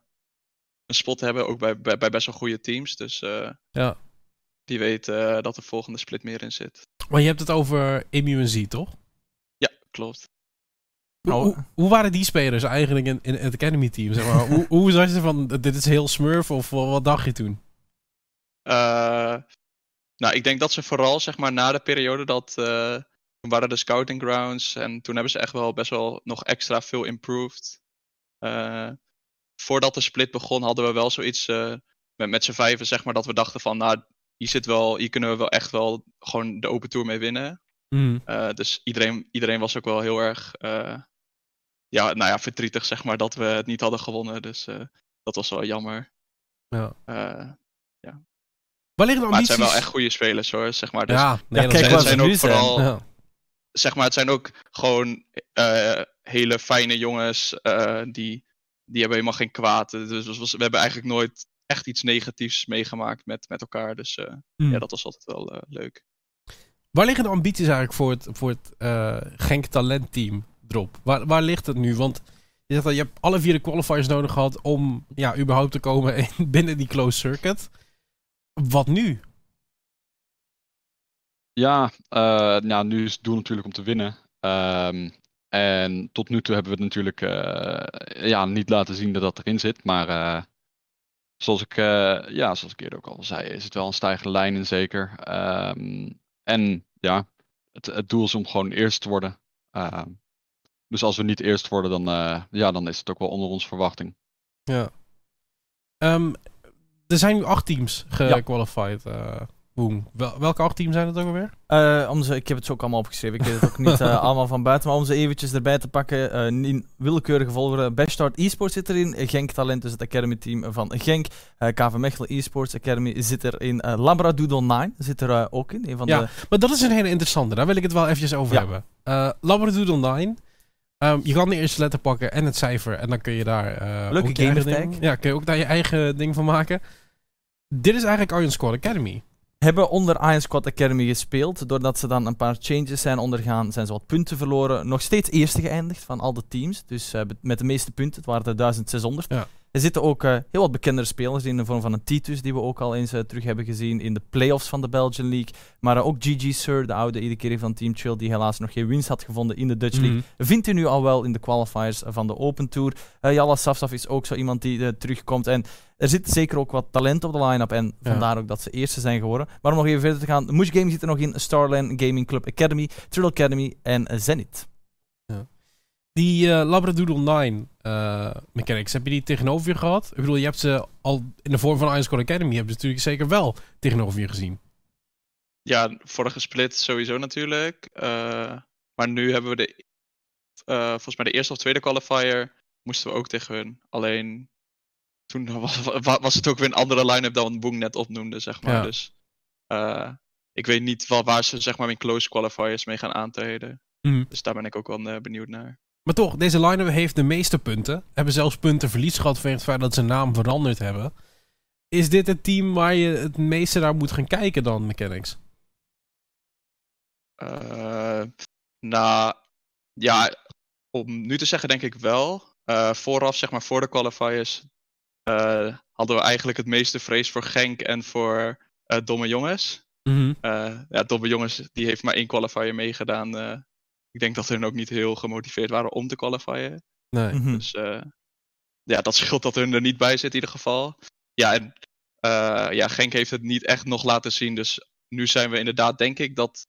een spot hebben, ook bij, bij, bij best wel goede teams. Dus uh, ja. die weet uh, dat de volgende split meer in zit. Maar je hebt het over Z, toch? Ja, klopt. Hoe, hoe, hoe, waren die spelers eigenlijk in, in het Academy team? Zeg maar? hoe, hoe zag je van, dit is heel smurf of wat dacht je toen? Uh, nou, ik denk dat ze vooral zeg maar na de periode dat toen waren de scouting grounds en toen hebben ze echt wel best wel nog extra veel improved voordat de split begon, hadden we wel zoiets uh, met, met z'n vijven, zeg maar, dat we dachten van, nou, hier, zit wel, hier kunnen we wel echt wel gewoon de Open Tour mee winnen. Mm. Uh, dus iedereen, iedereen was ook wel heel erg, uh, ja, nou ja, verdrietig, zeg maar, dat we het niet hadden gewonnen. Dus dat was wel jammer. Ja. ja. Waar liggen de Maar het zijn wel echt goede spelers, hoor, zeg maar. Dus, ja, nee, ja, kijk, het zijn ook vooral... Ja. Zeg maar, het zijn ook gewoon hele fijne jongens die die hebben helemaal geen kwaad. Dus we hebben eigenlijk nooit echt iets negatiefs meegemaakt met, met elkaar. Dus uh, hmm. ja, dat was altijd wel uh, leuk. Waar liggen de ambities eigenlijk voor het, voor het uh, Genk Talent Team, Drop? Waar, waar ligt het nu? Want je zegt dat je hebt alle vier de qualifiers nodig gehad om ja, überhaupt te komen in, binnen die closed circuit. Wat nu? Ja, nou, nu is het doel natuurlijk om te winnen. Um, en tot nu toe hebben we het natuurlijk uh, ja, niet laten zien dat dat erin zit. Maar uh, zoals, ik, uh, ja, zoals ik eerder ook al zei, is het wel een stijgende lijn in zeker. Um, en ja, het, het, doel is om gewoon eerst te worden. Ehm, dus als we niet eerst worden, dan, ja, dan is het ook wel onder onze verwachting. Ja. Um, er zijn nu acht teams gequalified. Ja. Boom. Wel, welke acht teams zijn het ook alweer? Uh, om ze, ik heb het zo ook allemaal opgeschreven. Ik weet het ook niet uh, allemaal van buiten. Maar om ze eventjes erbij te pakken. Uh, in willekeurige volgorde. Bashstart Esports zit erin. Genk Talent is het Academy team van Genk. KV Mechelen Esports Academy zit er in. Labradoodle 9 zit er ook in. Een van ja, de... maar dat is een hele interessante. Daar wil ik het wel eventjes over ja. hebben. Labradoodle 9. Um, ehm, je kan de eerste letter pakken en het cijfer. En dan kun je daar... Leuke game Ja, kun je ook daar je eigen ding van maken. Dit is eigenlijk Iron Squad Academy hebben onder Iron Squad Academy gespeeld. Doordat ze dan een paar changes zijn ondergaan, zijn ze wat punten verloren. Nog steeds eerste geëindigd van al de teams. Dus uh, met de meeste punten, het waren er 1600. Ja. Er zitten ook heel wat bekendere spelers in de vorm van een Titus, die we ook al eens terug hebben gezien in de playoffs van de Belgian League. Maar ook GG Sir, de oude iedere keer van Team Chill, die helaas nog geen wins had gevonden in de Dutch League. Mm Vindt u nu al wel in de qualifiers van de Open Tour. Jalla Safsaf is ook zo iemand die terugkomt. En er zit zeker ook wat talent op de line-up. En vandaar ook dat ze eerste zijn geworden. Maar om nog even verder te gaan. Mush Gaming zit er nog in. Starland Gaming Club Academy, Trill Academy en Zenith. Die uh, Labradoodle 9 uh, mechanics, heb je die tegenover je gehad? Ik bedoel, je hebt ze al in de vorm van Iron Squad Academy, heb je natuurlijk zeker wel tegenover je gezien. Ja, vorige split sowieso natuurlijk. Uh, maar nu hebben we de, uh, volgens mij de eerste of tweede qualifier, moesten we ook tegen hun. Alleen toen was, was het ook weer een andere line-up dan Boong net opnoemde, zeg maar. Dus ik weet niet wel waar ze zeg maar in close qualifiers mee gaan aantreden. Mm. Dus daar ben ik ook wel benieuwd naar. Maar toch, deze line-up heeft de meeste punten. Hebben zelfs punten verlies gehad vanwege het feit dat ze naam veranderd hebben. Is dit het team waar je het meeste naar moet gaan kijken dan, Mechanics? Uh, nou, ja, om nu te zeggen denk ik wel. Uh, vooraf, zeg maar voor de qualifiers, uh, hadden we eigenlijk het meeste vrees voor Genk en voor Domme Jongens. Mm ja, Domme Jongens die heeft maar één qualifier meegedaan. Ik denk dat ze ook niet heel gemotiveerd waren om te qualifieren. Nee. Mhm. Dus ja, dat scheelt dat hun er niet bij zit in ieder geval. Ja, en ja, Genk heeft het niet echt nog laten zien. Dus nu zijn we inderdaad, denk ik, dat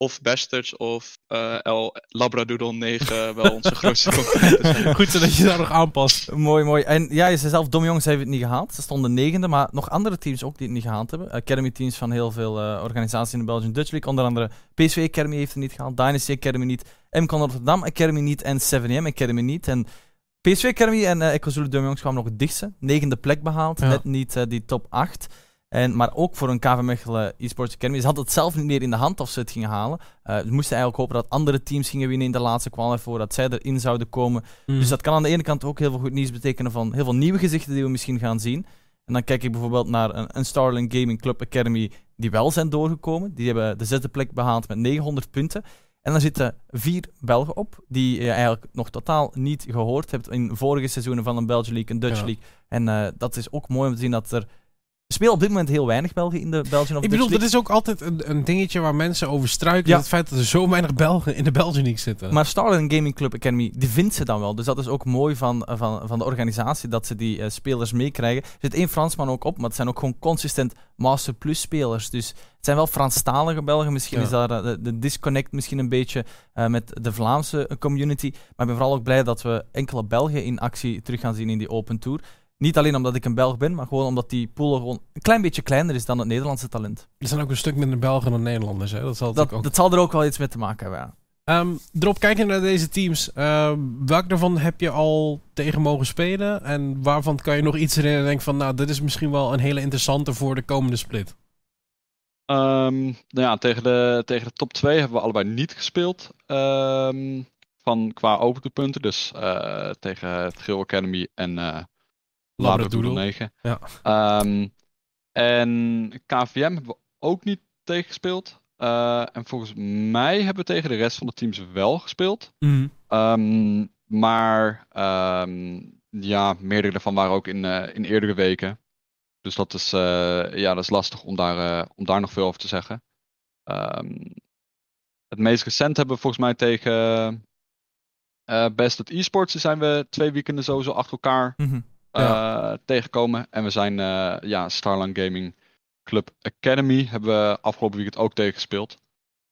of Bastards of uh, El Labradoodle 9 wel onze grootste concurrenten zijn. Goed zodat je daar nog aanpast. mooi, mooi. En ja, je zei zelf, Dom Jongens heeft het niet gehaald. Ze stonden negende, maar nog andere teams ook die het niet gehaald hebben. Academy teams van heel veel uh, organisaties in de Belgian Dutch League. Onder andere PSV Academy heeft het niet gehaald, Dynasty Academy niet, MCon Rotterdam Academy niet en 7M Academy niet. En PSV Academy en uh, Ecozulu Dom Jongens kwamen nog het dichtste. Negende plek behaald, net niet uh, die top 8. En, maar ook voor een KV Mechelen eSports Academy. Ze hadden het zelf niet meer in de hand of ze het gingen halen. Uh, ze moesten eigenlijk hopen dat andere teams gingen winnen in de laatste qualifier voordat zij erin zouden komen. Hmm. Dus dat kan aan de ene kant ook heel veel goed nieuws betekenen van heel veel nieuwe gezichten die we misschien gaan zien. En dan kijk ik bijvoorbeeld naar een, een Starling Gaming Club Academy die wel zijn doorgekomen. Die hebben de zesde plek behaald met 900 punten. En dan zitten vier Belgen op, die je eigenlijk nog totaal niet gehoord hebt in vorige seizoenen van een Belgian League en Dutch League. En uh, dat is ook mooi om te zien dat er spelen op dit moment heel weinig Belgen in de Belgian of Ik bedoel, dat is ook altijd een, een dingetje waar mensen over struikelen. Het feit dat er zo weinig Belgen in de Belgian League zitten. Maar Starland Gaming Club Academy, die vindt ze dan wel. Dus dat is ook mooi van, van, van de organisatie, dat ze die uh, spelers meekrijgen. Er zit één Fransman ook op, maar het zijn ook gewoon consistent Master Plus spelers. Dus het zijn wel Franstalige Belgen. Misschien is daar uh, de, disconnect misschien een beetje uh, met de Vlaamse community. Maar ik ben vooral ook blij dat we enkele Belgen in actie terug gaan zien in die Open Tour. Niet alleen omdat ik een Belg ben, maar gewoon omdat die pool gewoon een klein beetje kleiner is dan het Nederlandse talent. Er zijn ook een stuk minder Belgen dan Nederlanders. Hè? Dat, zal dat, ook... dat zal er ook wel iets mee te maken hebben. Ja. Um, erop kijken naar deze teams. Uh, welk daarvan heb je al tegen mogen spelen? En waarvan kan je nog iets herinneren en denken van... nou, dit is misschien wel een hele interessante voor de komende split? Um, nou ja, tegen de, tegen de top 2 hebben we allebei niet gespeeld. Um, van qua open punten. Dus uh, tegen het Geel Academy en uh, Labradoodle 9. Ja. Um, en KVM hebben we ook niet tegen gespeeld. Uh, en volgens mij hebben we tegen de rest van de teams wel gespeeld. Mm. Um, maar um, ja, meerdere daarvan waren ook in, uh, in eerdere weken. Dus dat is, uh, ja, dat is lastig om daar, om daar nog veel over te zeggen. het meest recent hebben we volgens mij tegen Best at Esports. zijn we twee weekenden sowieso achter elkaar. Mm -hmm ja. Eh, tegenkomen. En we zijn uh, ja, Starline Gaming Club Academy hebben we afgelopen weekend ook tegengespeeld.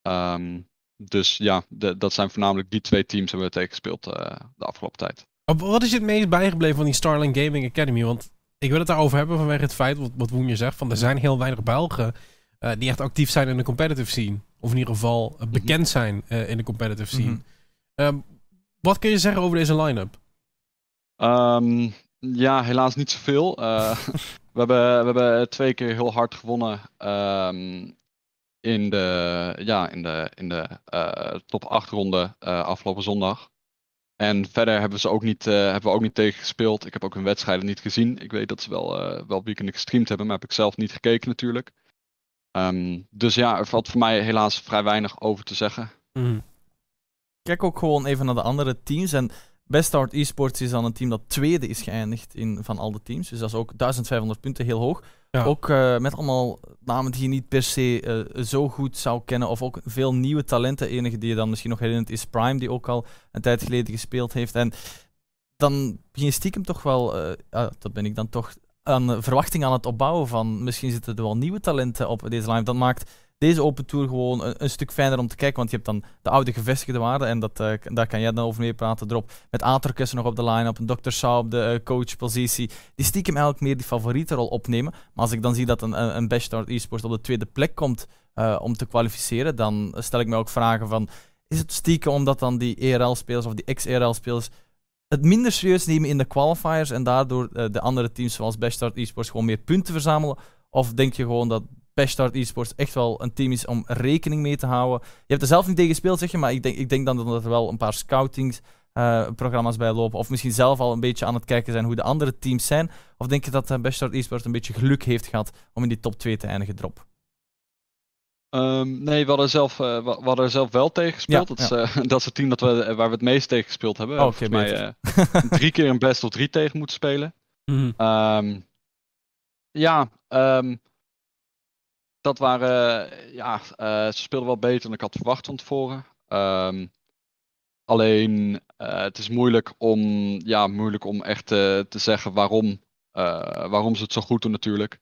Um, dus ja, de, dat zijn voornamelijk die twee teams hebben we tegengespeeld uh, de afgelopen tijd. Wat is je het meest bijgebleven van die Starline Gaming Academy? Want ik wil het daarover hebben vanwege het feit, wat, wat Woen je zegt, van er zijn heel weinig Belgen uh, die echt actief zijn in de competitive scene. Of in ieder geval uh, bekend zijn uh, in de competitive scene. Mm -hmm. um, wat kun je zeggen over deze line-up? Um, ja, helaas niet zoveel. Uh, we, hebben, we hebben twee keer heel hard gewonnen um, in de, ja, in de, in de uh, top 8 ronde uh, afgelopen zondag. En verder hebben, ze ook niet, hebben we ook niet tegen gespeeld. Ik heb ook hun wedstrijden niet gezien. Ik weet dat ze wel, wel weekend gestreamd hebben, maar heb ik zelf niet gekeken natuurlijk. Um, dus ja, er valt voor mij helaas vrij weinig over te zeggen. Mm. Kijk ook gewoon even naar de andere teams. En Best Start Esports is dan een team dat tweede is geëindigd in, van al de teams. Dus dat is ook 1500 punten, heel hoog. Ook uh, met allemaal namen die je niet per se uh, zo goed zou kennen. Of ook veel nieuwe talenten. Enige die je dan misschien nog herinnert is Prime, die ook al een tijd geleden gespeeld heeft. En dan begin je stiekem toch wel, uh, dat ben ik dan toch, aan verwachting aan het opbouwen van misschien zitten er wel nieuwe talenten op deze line. Dat maakt deze Open Tour gewoon een, een, stuk fijner om te kijken. Want je hebt dan de oude gevestigde waarden. En dat, uh, daar kan jij dan over mee praten. Erop met Aterkus nog op de line-up. Een Dr. Shaw op de uh, coachpositie. Die stiekem eigenlijk meer die favoriete rol opnemen. Maar als ik dan zie dat een, een, Bachelor Esports op de tweede plek komt uh, om te kwalificeren. Dan stel ik me ook vragen van... Is het stiekem omdat dan die ERL-spelers of die ex-ERL-spelers het minder serieus nemen in de qualifiers en daardoor de andere teams zoals Bachelor Esports gewoon meer punten verzamelen? Of denk je gewoon dat Start Esports echt wel een team is om rekening mee te houden. Je hebt er zelf niet tegen gespeeld, zeg je, maar ik denk, ik denk dan dat er wel een paar scoutingsprogramma's uh, bij lopen. Of misschien zelf al een beetje aan het kijken zijn hoe de andere teams zijn. Of denk je dat uh, Start Esports een beetje geluk heeft gehad om in die top 2 te eindigen drop? Um, nee, we hadden, zelf, uh, we hadden zelf wel tegen gespeeld. dat, is, uh, dat is het team dat we, waar we het meest tegen gespeeld hebben. Oh, okay, drie keer een best of drie tegen moeten spelen. Mm um, ja, um, dat waren, ja, uh, ze speelden wel beter dan ik had verwacht van tevoren. Um, alleen, uh, het is moeilijk om, ja, moeilijk om echt te zeggen waarom, waarom ze het zo goed doen natuurlijk.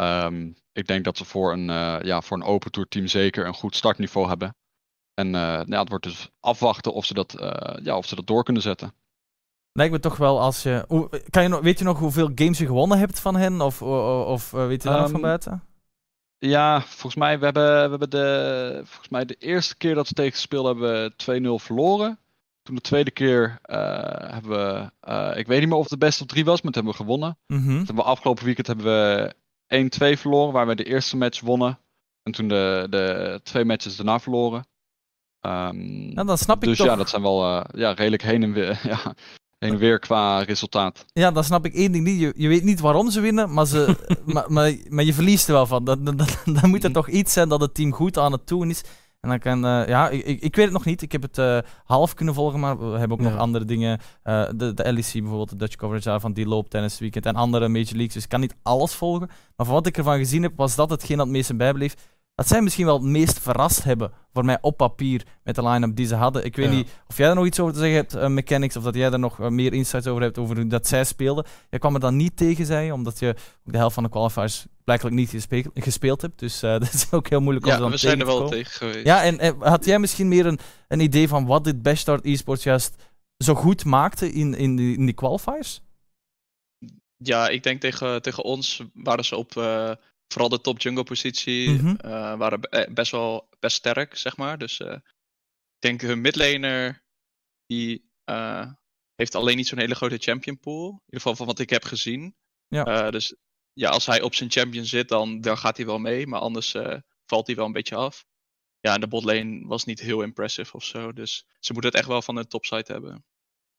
Um, ik denk dat ze voor een, ja, voor een open tour team zeker een goed startniveau hebben. En ja, het wordt dus afwachten of ze dat, ja, of ze dat door kunnen zetten. Lijkt me toch wel als je. Kan je nog, weet je nog hoeveel games je gewonnen hebt van hen? Of, of, of weet je daar um, nog van buiten? Ja, volgens mij, we hebben, we hebben de, volgens mij de eerste keer dat we tegen gespeeld hebben we 2-0 verloren. Toen de tweede keer uh, hebben we, uh, ik weet niet meer of het de beste of drie was, maar toen hebben we gewonnen. Mm -hmm. hebben we afgelopen weekend hebben we 1-2 verloren, waar we de eerste match wonnen. En toen de, de twee matches daarna verloren. Um, nou, dan snap ik dus toch... ja, dat zijn wel uh, ja, redelijk heen en weer. ja, heen en weer qua resultaat. Ja, dan snap ik één ding niet. Je, je weet niet waarom ze winnen, maar, ze, maar, maar, maar, je verliest er wel van. Dan, dan, dan, dan moet er toch iets zijn dat het team goed aan het doen is. En dan kan, uh, ja, ik, ik, weet het nog niet. Ik heb het uh, half kunnen volgen, maar we hebben ook ja. nog andere dingen. Uh, de, de LEC bijvoorbeeld, de Dutch coverage daarvan, die loopt tijdens weekend. En andere Major Leagues, dus ik kan niet alles volgen. Maar van wat ik ervan gezien heb, was dat hetgeen dat het meest bijbleef dat zij misschien wel het meest verrast hebben voor mij op papier met de line-up die ze hadden. Ik weet Ja. niet of jij daar nog iets over te zeggen hebt, eh, mechanics, of dat jij daar nog eh, meer insights over hebt over hoe dat zij speelden. Jij kwam er dan niet tegen, zei je, omdat je de helft van de qualifiers blijkbaar niet gespeeld, gespeeld hebt. Dus eh, dat is ook heel moeilijk om ze Ja, dan we zijn er te wel tegen geweest. Ja, en, en had jij misschien meer een, een idee van wat dit Bachelor Esports juist zo goed maakte in, in, die, in die qualifiers? Ja, ik denk tegen, tegen ons waren ze op eh, vooral de top jungle positie Mhm. eh, waren eh, best wel best sterk, zeg maar. Dus eh, ik denk hun midlaner die heeft alleen niet zo'n hele grote champion pool. In ieder geval van wat ik heb gezien. Ja. Dus ja, als hij op zijn champion zit, dan, dan gaat hij wel mee. Maar anders valt hij wel een beetje af. Ja, en de botlane was niet heel impressive of zo. Dus ze moeten het echt wel van de topside hebben.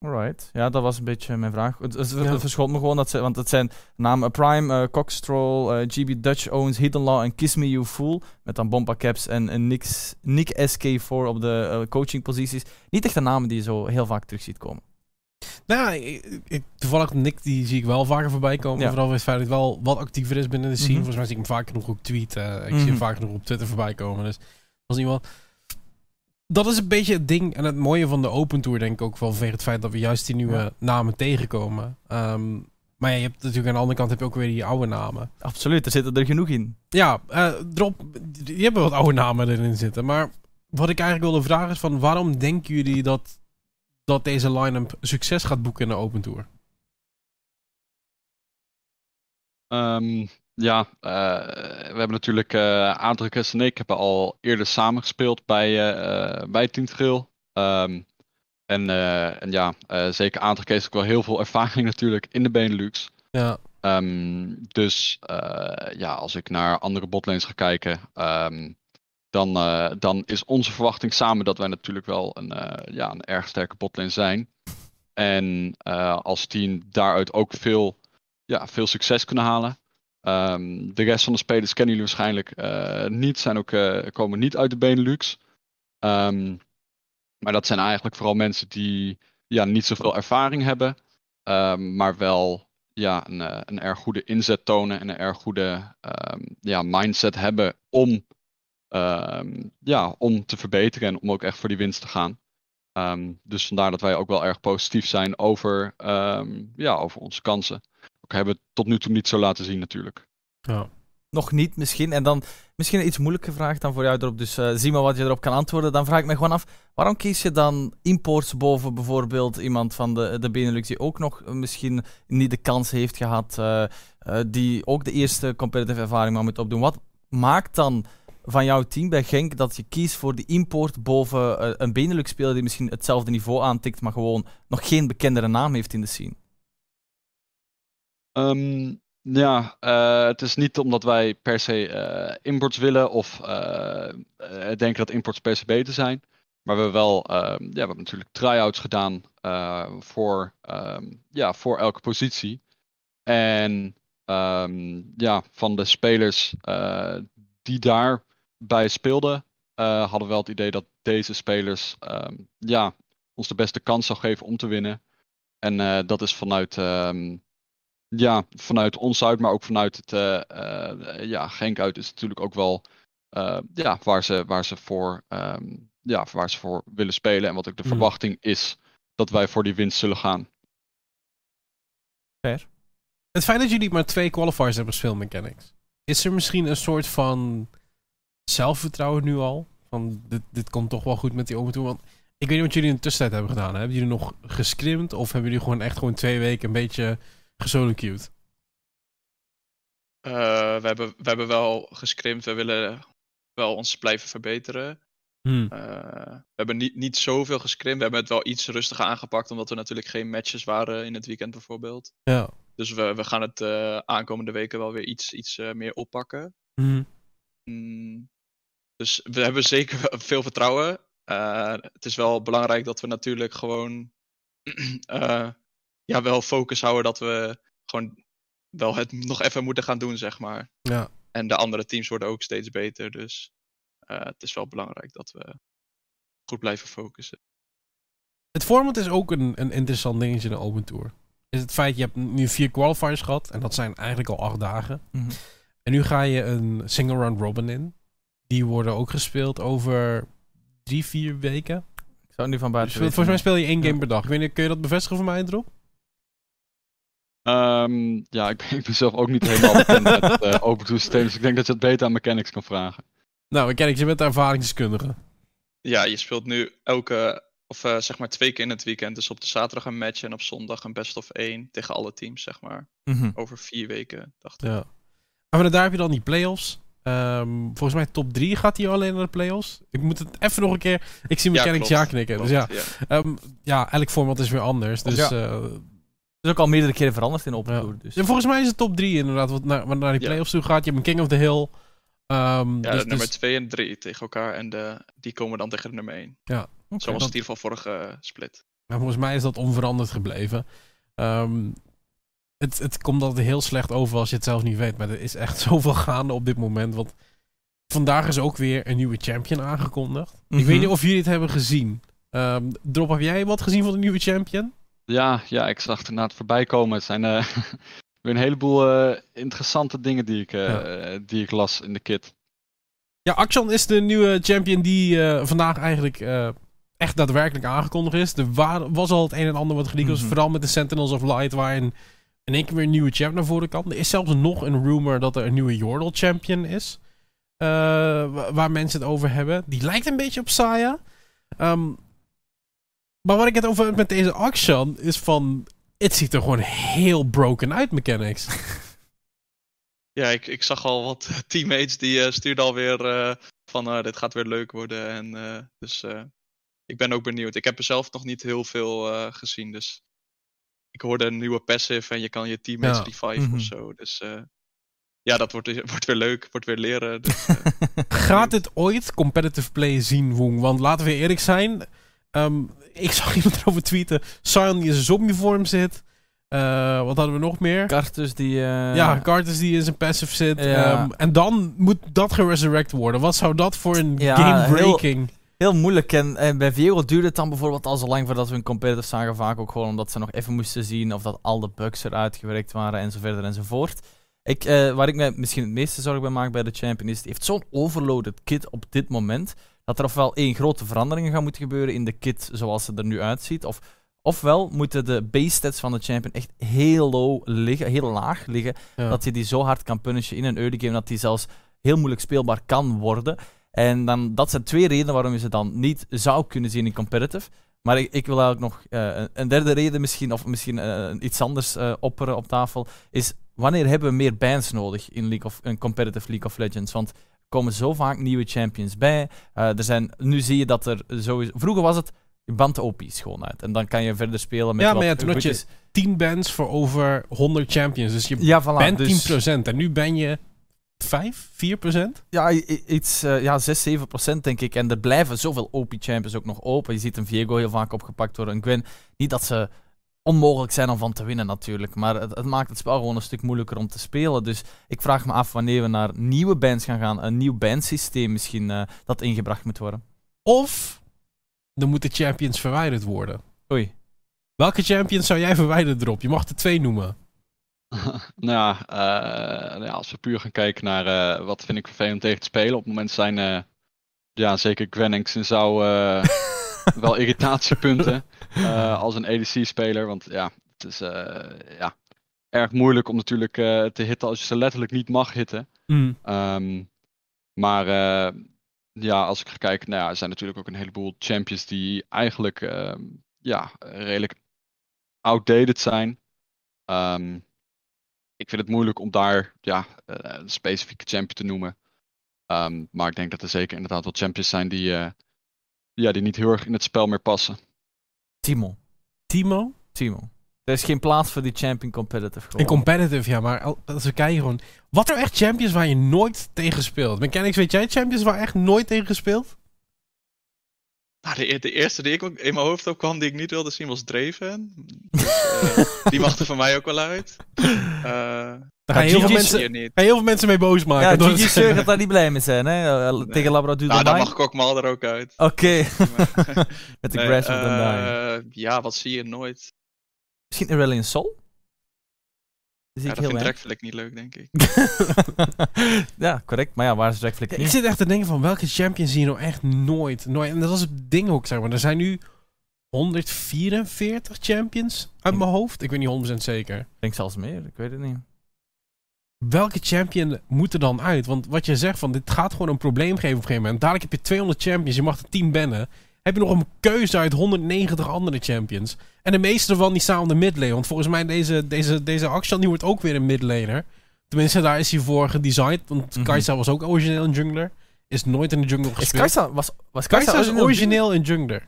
Alright. Ja, dat was een beetje mijn vraag. Het, het, het Ja. verschoot me gewoon dat ze, want het zijn namen Prime, eh Cockstroll, eh, GB Dutch Owens, Hidden Law en Kiss Me You Fool. Met dan Bomba Caps en, en Nick's- Nick SK4 op de eh, coachingposities. Niet echt de namen die je zo heel vaak terug ziet komen. Nou, ja, ik, ik- toevallig Nick, die zie ik wel vaker voorbij komen. Ja. Vooral het feit dat hij wel wat actiever is binnen de scene. Mhm. Volgens mij zie ik hem vaak genoeg ook tweeten. Ik zie Mhm. hem vaak genoeg op Twitter voorbij komen. Dus als iemand... Dat is een beetje het ding en het mooie van de Open Tour, denk ik ook wel, vanwege het feit dat we juist die nieuwe Ja. namen tegenkomen. Ehm, maar ja, je hebt natuurlijk aan de andere kant heb je ook weer die oude namen. Absoluut, er zitten er genoeg in. Ja, eh drop, je hebt wat oude namen erin zitten. Maar wat ik eigenlijk wilde vragen is van waarom denken jullie dat, dat deze line-up succes gaat boeken in de Open Tour? Ehm, ja, eh, we hebben natuurlijk uh, en ik hebben al eerder samengespeeld bij, eh bij Team Trail. Ehm, en, en ja, zeker Aandrukes heeft ook wel heel veel ervaring natuurlijk in de Benelux. Ja, Ehm, dus ja, als ik naar andere botlanes ga kijken, ehm, dan, dan is onze verwachting samen dat wij natuurlijk wel een, ja, een erg sterke botlane zijn. En als team daaruit ook veel, ja, veel succes kunnen halen. Ehm, de rest van de spelers kennen jullie waarschijnlijk eh, niet, zijn ook, eh, komen niet uit de Benelux. Ehm, maar dat zijn eigenlijk vooral mensen die ja, niet zoveel ervaring hebben, ehm, maar wel ja, een, een erg goede inzet tonen en een erg goede ja, mindset hebben om, ja, om te verbeteren en om ook echt voor die winst te gaan. dus vandaar dat wij ook wel erg positief zijn over, ja, over onze kansen. Hebben we tot nu toe niet zo laten zien natuurlijk. Ja nog niet misschien. En dan misschien een iets moeilijke vraag dan voor jou erop. Dus uh, zie maar wat je erop kan antwoorden. Dan vraag ik me gewoon af, waarom kies je dan imports boven bijvoorbeeld iemand van de, de Benelux die ook nog misschien niet de kans heeft gehad, uh, uh, die ook de eerste competitive ervaring maar moet opdoen. Wat maakt dan van jouw team bij Genk dat je kiest voor die import boven een Benelux-speler die misschien hetzelfde niveau aantikt, maar gewoon nog geen bekendere naam heeft in de scene? Um, ja, uh, het is niet omdat wij per se uh, imports willen of uh, denken dat imports per se beter zijn. Maar we hebben wel, ehm, ja, we hebben natuurlijk try-outs gedaan voor, um, ja, voor elke positie. En ja, van de spelers die daarbij speelden, hadden we wel het idee dat deze spelers ja, ons de beste kans zou geven om te winnen. En dat is vanuit ja, vanuit ons uit, maar ook vanuit het uh, ja, Genk uit is natuurlijk ook wel uh, ja, waar, ze, waar, ze voor, um, ja, waar ze voor willen spelen. En wat ook de mm. verwachting is dat wij voor die winst zullen gaan. Fair. Het feit dat jullie maar twee qualifiers hebben gespeeld mechanics. Is er misschien een soort van zelfvertrouwen nu al? Van dit, dit komt toch wel goed met die open toe. Want ik weet niet wat jullie in de tussentijd hebben gedaan. Hebben jullie nog gescrimd? Of hebben jullie gewoon echt gewoon twee weken een beetje gesolocued? Uh, we, hebben, we hebben wel gescrimpt. We willen wel ons blijven verbeteren. Hmm. Uh, we hebben niet, niet zoveel gescrimpt. We hebben het wel iets rustiger aangepakt, omdat er natuurlijk geen matches waren in het weekend bijvoorbeeld. Ja. Dus we, we gaan het uh, aankomende weken wel weer iets, iets meer oppakken. Hmm. Mm, dus we hebben zeker veel vertrouwen. het is wel belangrijk dat we natuurlijk gewoon ja, wel focus houden dat we gewoon wel het nog even moeten gaan doen, zeg maar. Ja. En de andere teams worden ook steeds beter. Dus uh, het is wel belangrijk dat we goed blijven focussen. Het format is ook een, een interessant dingetje in de Open Tour. Is het feit, je hebt nu vier qualifiers gehad. En dat zijn eigenlijk al acht dagen. Mm -hmm. En nu ga je een single round robin in. Die worden ook gespeeld over drie, vier weken. Ik zou nu van buiten dus, Volgens mij speel je één game per dag. Ik weet niet, kun je dat bevestigen voor mij, Drop? Um, ja, ik ben, ik ben, zelf ook niet helemaal bekend met uh, eh, open tour systeem, dus ik denk dat je het beter aan mechanics kan vragen. Nou, mechanics, je bent de ervaringsdeskundige. Ja, je speelt nu elke, of uh, zeg maar twee keer in het weekend. Dus op de zaterdag een match en op zondag een best of één tegen alle teams, zeg maar. Mm -hmm. Over vier weken, dacht ik. Ja. Maar daar heb je dan die playoffs. Um, volgens mij top 3 gaat hij alleen naar de playoffs. Ik moet het even nog een keer. Ik zie mechanics ja, ja knikken. Klopt, dus ja, ja. Um, ja, elk format is weer anders. Dus ja. uh, is ook al meerdere keren veranderd in Open Tour. Dus. Ja, volgens mij is het top 3 inderdaad, wat naar, wat naar die playoffs toe gaat. Je hebt een King of the Hill. Um, ja, dus, nummer 2 dus... en 3 tegen elkaar. En de, die komen dan tegen de nummer 1. Ja. Okay, Zo was het in ieder geval vorige uh, split. Maar volgens mij is dat onveranderd gebleven. Um, het, het komt altijd heel slecht over als je het zelf niet weet. Maar er is echt zoveel gaande op dit moment. Want vandaag is ook weer een nieuwe champion aangekondigd. Mm -hmm. Ik weet Mhm. niet of jullie het hebben gezien. Um, Drop, heb jij wat gezien van de nieuwe champion? Ja, ja, ik zag het voorbij komen. Het zijn uh, weer een heleboel uh, interessante dingen die ik, uh, ja. die ik las in de kit. Ja, Action is de nieuwe champion die vandaag eigenlijk echt daadwerkelijk aangekondigd is. Er was al het een en ander wat geleakt was. Mm -hmm. Vooral met de Sentinels of Light, waarin in één keer weer een nieuwe champ naar voren kan. Er is zelfs nog een rumor dat er een nieuwe Yordle champion is. waar mensen het over hebben. Die lijkt een beetje op Saya. Um, maar wat ik het over heb met deze Action is van... Het ziet er gewoon heel broken uit, mechanics. Ja, ik, ik zag al wat teammates die uh, stuurden alweer uh, van uh, dit gaat weer leuk worden. En, dus ik ben ook benieuwd. Ik heb er zelf nog niet heel veel gezien. Dus ik hoorde een nieuwe passive en je kan je teammates ja. revive mm -hmm. of zo. Dus ja, dat wordt, wordt weer leuk. Wordt weer leren. Dus, gaat dit ooit competitive play zien, Woong? Want laten we eerlijk zijn... Um, ik zag iemand erover tweeten. Sion die in zijn zombievorm zit. Uh, wat hadden we nog meer? Cartus die... Uh... Ja, Cartus die in zijn passive zit. Ja. Um, en dan moet dat geresurrect worden. Wat zou dat voor een ja, game-breaking... heel moeilijk. En, en bij Viego duurde het dan bijvoorbeeld al zo lang voordat we een competitive zagen. Vaak ook gewoon omdat ze nog even moesten zien of dat al de bugs eruit gewerkt waren en zo verder enzovoort. Ik, uh, waar ik me misschien het meeste zorgen bij maak bij de Champion is, het heeft zo'n overloaded kit op dit moment, dat er ofwel één grote veranderingen gaan moeten gebeuren in de kit zoals ze er nu uitziet, of Ofwel moeten de base stats van de champion echt heel low liggen, heel laag liggen, dat je die zo hard kan punishen in een early game dat die zelfs heel moeilijk speelbaar kan worden. En dan, dat zijn twee redenen waarom je ze dan niet zou kunnen zien in competitive. Maar ik, ik wil eigenlijk nog uh, een derde reden misschien, of misschien uh, iets anders uh, opperen op tafel, is wanneer hebben we meer bands nodig in League of, een competitive League of Legends? Want komen zo vaak nieuwe champions bij. er zijn, nu zie je dat er sowieso... Vroeger was het je band OP's gewoon uit. En dan kan je verder spelen met Ja, maar ja, toen had je 10 bands voor over 100 champions. Dus je ja, voilà, bent dus... 10%. En nu ben je 5, 4%? Ja, iets, uh, ja 6, 7% denk ik. En er blijven zoveel OP-champions ook nog open. Je ziet een Viego heel vaak opgepakt worden, een Gwen. Niet dat ze onmogelijk zijn om van te winnen natuurlijk. Maar het, het, maakt het spel gewoon een stuk moeilijker om te spelen. Dus ik vraag me af wanneer we naar nieuwe bands gaan gaan. Een nieuw bandsysteem misschien uh, dat ingebracht moet worden. Of dan moeten champions verwijderd worden. Oei. Welke champions zou jij verwijderd erop? Je mag er twee noemen. nou, ja, uh, nou ja, als we puur gaan kijken naar uh, wat vind ik vervelend tegen te spelen. Op het moment zijn, uh, ja, zeker Gwenningsen zou wel irritatiepunten als een ADC-speler. Want ja, het is ja, erg moeilijk om natuurlijk te hitten als je ze letterlijk niet mag hitten. Mm. Um, maar ja, als ik ga kijken, nou ja, er zijn natuurlijk ook een heleboel champions die eigenlijk uh, ja, redelijk outdated zijn. Um, ik vind het moeilijk om daar ja, een specifieke champion te noemen. Um, maar ik denk dat er zeker inderdaad wel champions zijn die, ja, die niet heel erg in het spel meer passen. Timo. Timo? Timo. Er is geen plaats voor die champion competitive. Gewoon. In competitive, ja, maar als we kijken gewoon. Wat er echt champions waar je nooit tegen speelt? Mechanics, weet jij champions waar echt nooit tegen gespeeld? De, de, eerste die ik ook in mijn hoofd opkwam, die ik niet wilde zien, was Draven. Dus, uh, die mag er van mij ook wel uit. Uh, daar gaan heel, veel mensen, heel veel mensen mee boos maken. Ja, Gigi Seur gaat daar niet blij mee zijn, hè? Nee. Tegen Labrador Nou, daar mag ik ook mal er ook uit. Oké. Okay. Met de nee, Grass of the uh, Ja, wat zie je nooit? Misschien Aurelion Sol? Dat ja, dat vindt niet leuk, denk ik. ja, correct. Maar ja, waar is Dragflick Ik zit echt te denken van welke champions zie je nou echt nooit. nooit. En dat was het ding ook, zeg maar. Er zijn nu 144 champions uit mijn hoofd. Ik weet niet 100% zeker. Ik denk zelfs meer, ik weet het niet. Welke champion moet er dan uit? Want wat je zegt van dit gaat gewoon een probleem geven op een gegeven moment. Dadelijk heb je 200 champions, je mag er 10 bannen heb je nog een keuze uit 190 andere champions. En de meeste van die staan op de midlane. Want volgens mij deze, deze, deze Akshan die wordt ook weer een midlaner. Tenminste, daar is hij voor gedesigned. Want mm Kai'Sa was ook origineel een jungler. Is nooit in de jungle gespeeld. Is Kai'Sa, was, was Kai'Sa, Kai'Sa is origineel een jungler.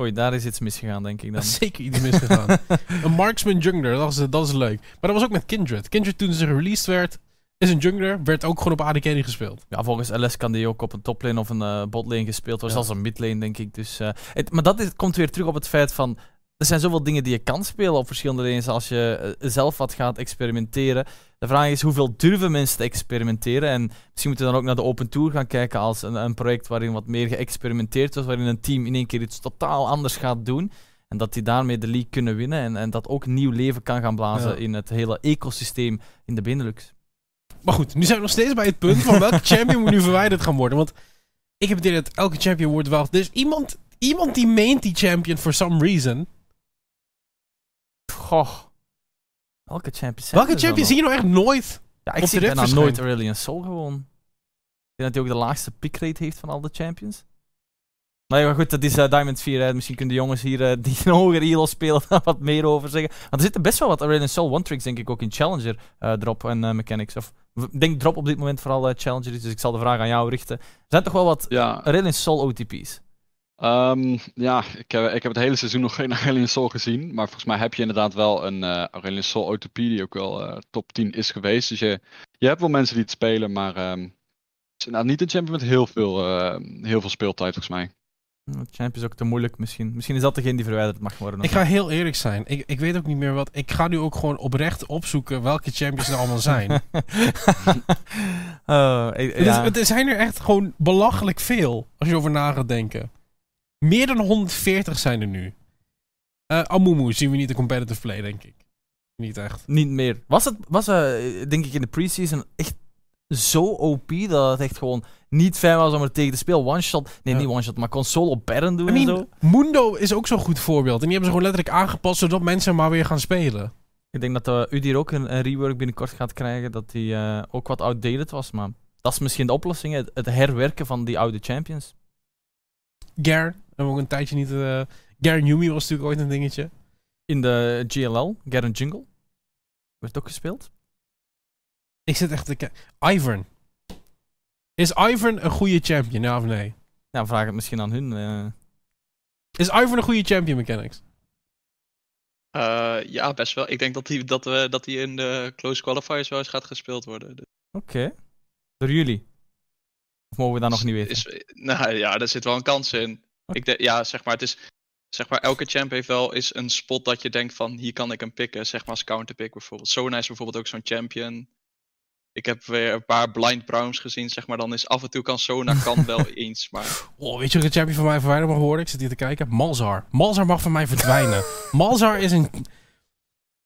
Oei, daar is iets misgegaan, denk ik dan. zeker iets misgegaan. een marksman jungler, dat is, dat is leuk. Maar dat was ook met Kindred. Kindred toen ze released werd, is een jungler, werd ook gewoon op AD carry gespeeld. Ja, volgens LS kan die ook op een toplane of een uh, botlane gespeeld worden, ja. zelfs een midlane, denk ik. Dus, uh, het, maar dat is, komt weer terug op het feit van, er zijn zoveel dingen die je kan spelen op verschillende lanes als je uh, zelf wat gaat experimenteren. De vraag is, hoeveel durven mensen te experimenteren? En misschien moeten we dan ook naar de Open Tour gaan kijken als een, een project waarin wat meer geëxperimenteerd wordt, waarin een team in één keer iets totaal anders gaat doen. En dat die daarmee de league kunnen winnen en, en dat ook nieuw leven kan gaan blazen ja. in het hele ecosysteem in de Benelux. Maar goed, nu zijn we nog steeds bij het punt van welke champion moet nu verwijderd gaan worden. Want ik heb het idee dat elke champion wordt wel... Dus iemand, iemand die meent die champion for some reason. Goh. Welke champion Welke champion zie je nou echt nooit Ja, ik zie bijna nooit Aurelion Sol gewoon. Ik denk dat hij ook de laagste pick rate heeft van al de champions. Nee, maar goed, dat is uh, Diamond 4. Hè. Misschien kunnen de jongens hier uh, die een hoger elo spelen wat meer over zeggen. Want er zitten best wel wat Aurelion Sol one-tricks, denk ik, ook in Challenger uh, drop en mechanics. Of ik denk drop op dit moment vooral Challenger is, dus ik zal de vraag aan jou richten. Er zijn toch wel wat ja. Sol OTP's? Um, ja, ik heb, ik heb het hele seizoen nog geen Aurelion Sol gezien. Maar volgens mij heb je inderdaad wel een uh, Aurelion Sol OTP die ook wel uh, top 10 is geweest. Dus je, je hebt wel mensen die het spelen, maar um, het is nou niet een champion met heel veel, uh, heel veel speeltijd volgens mij. Champ is ook te moeilijk misschien. Misschien is dat degene die verwijderd mag worden. Ik ga heel eerlijk zijn. Ik, ik weet ook niet meer wat. Ik ga nu ook gewoon oprecht opzoeken welke champions er allemaal zijn. oh, ja. er zijn er echt gewoon belachelijk veel. Als je over na gaat denken. Meer dan 140 zijn er nu. Uh, Amumu zien we niet de competitive play, denk ik. Niet echt. Niet meer. Was het, was, uh, denk ik, in de preseason echt zo OP dat het echt gewoon niet fijn was om er tegen te spelen. One-shot, nee, niet one-shot, maar console op Baron doen I mean, en zo. Mundo is ook zo'n goed voorbeeld. En die hebben ze gewoon letterlijk aangepast zodat mensen maar weer gaan spelen. Ik denk dat uh, Udir ook een, een, rework binnenkort gaat krijgen, dat die uh, ook wat outdated was. Maar dat is misschien de oplossing, het, het herwerken van die oude champions. Gar, hebben we ook een tijdje niet... Uh, Gar Newmy was natuurlijk ooit een dingetje. In de GLL, Garen Jungle. Werd ook gespeeld. Ik zit echt te kijken. Ivern. Is Ivern een goede champion, ja of nee? Nou, vraag het misschien aan hun. Uh... Is Ivern een goede champion mechanics? Uh, ja, best wel. Ik denk dat hij dat, uh, dat in de close qualifiers wel eens gaat gespeeld worden. Dus- Oké. Door jullie? Of mogen we dat nog niet weten? Is, nou ja, daar zit wel een kans in. Ik de, ja, zeg maar, het is zeg maar, elke champ heeft wel is een spot dat je denkt van hier kan ik hem pikken, zeg maar als counterpick bijvoorbeeld. Sona is bijvoorbeeld ook zo'n champion. Ik heb weer een paar blind browns gezien, zeg maar. Dan is af en toe kan Sona kan wel eens, maar... Oh, weet je wat een champion van mij verwijderd mag worden? Ik zit hier te kijken. Malzar. Malzar mag van mij verdwijnen. Malzar is een...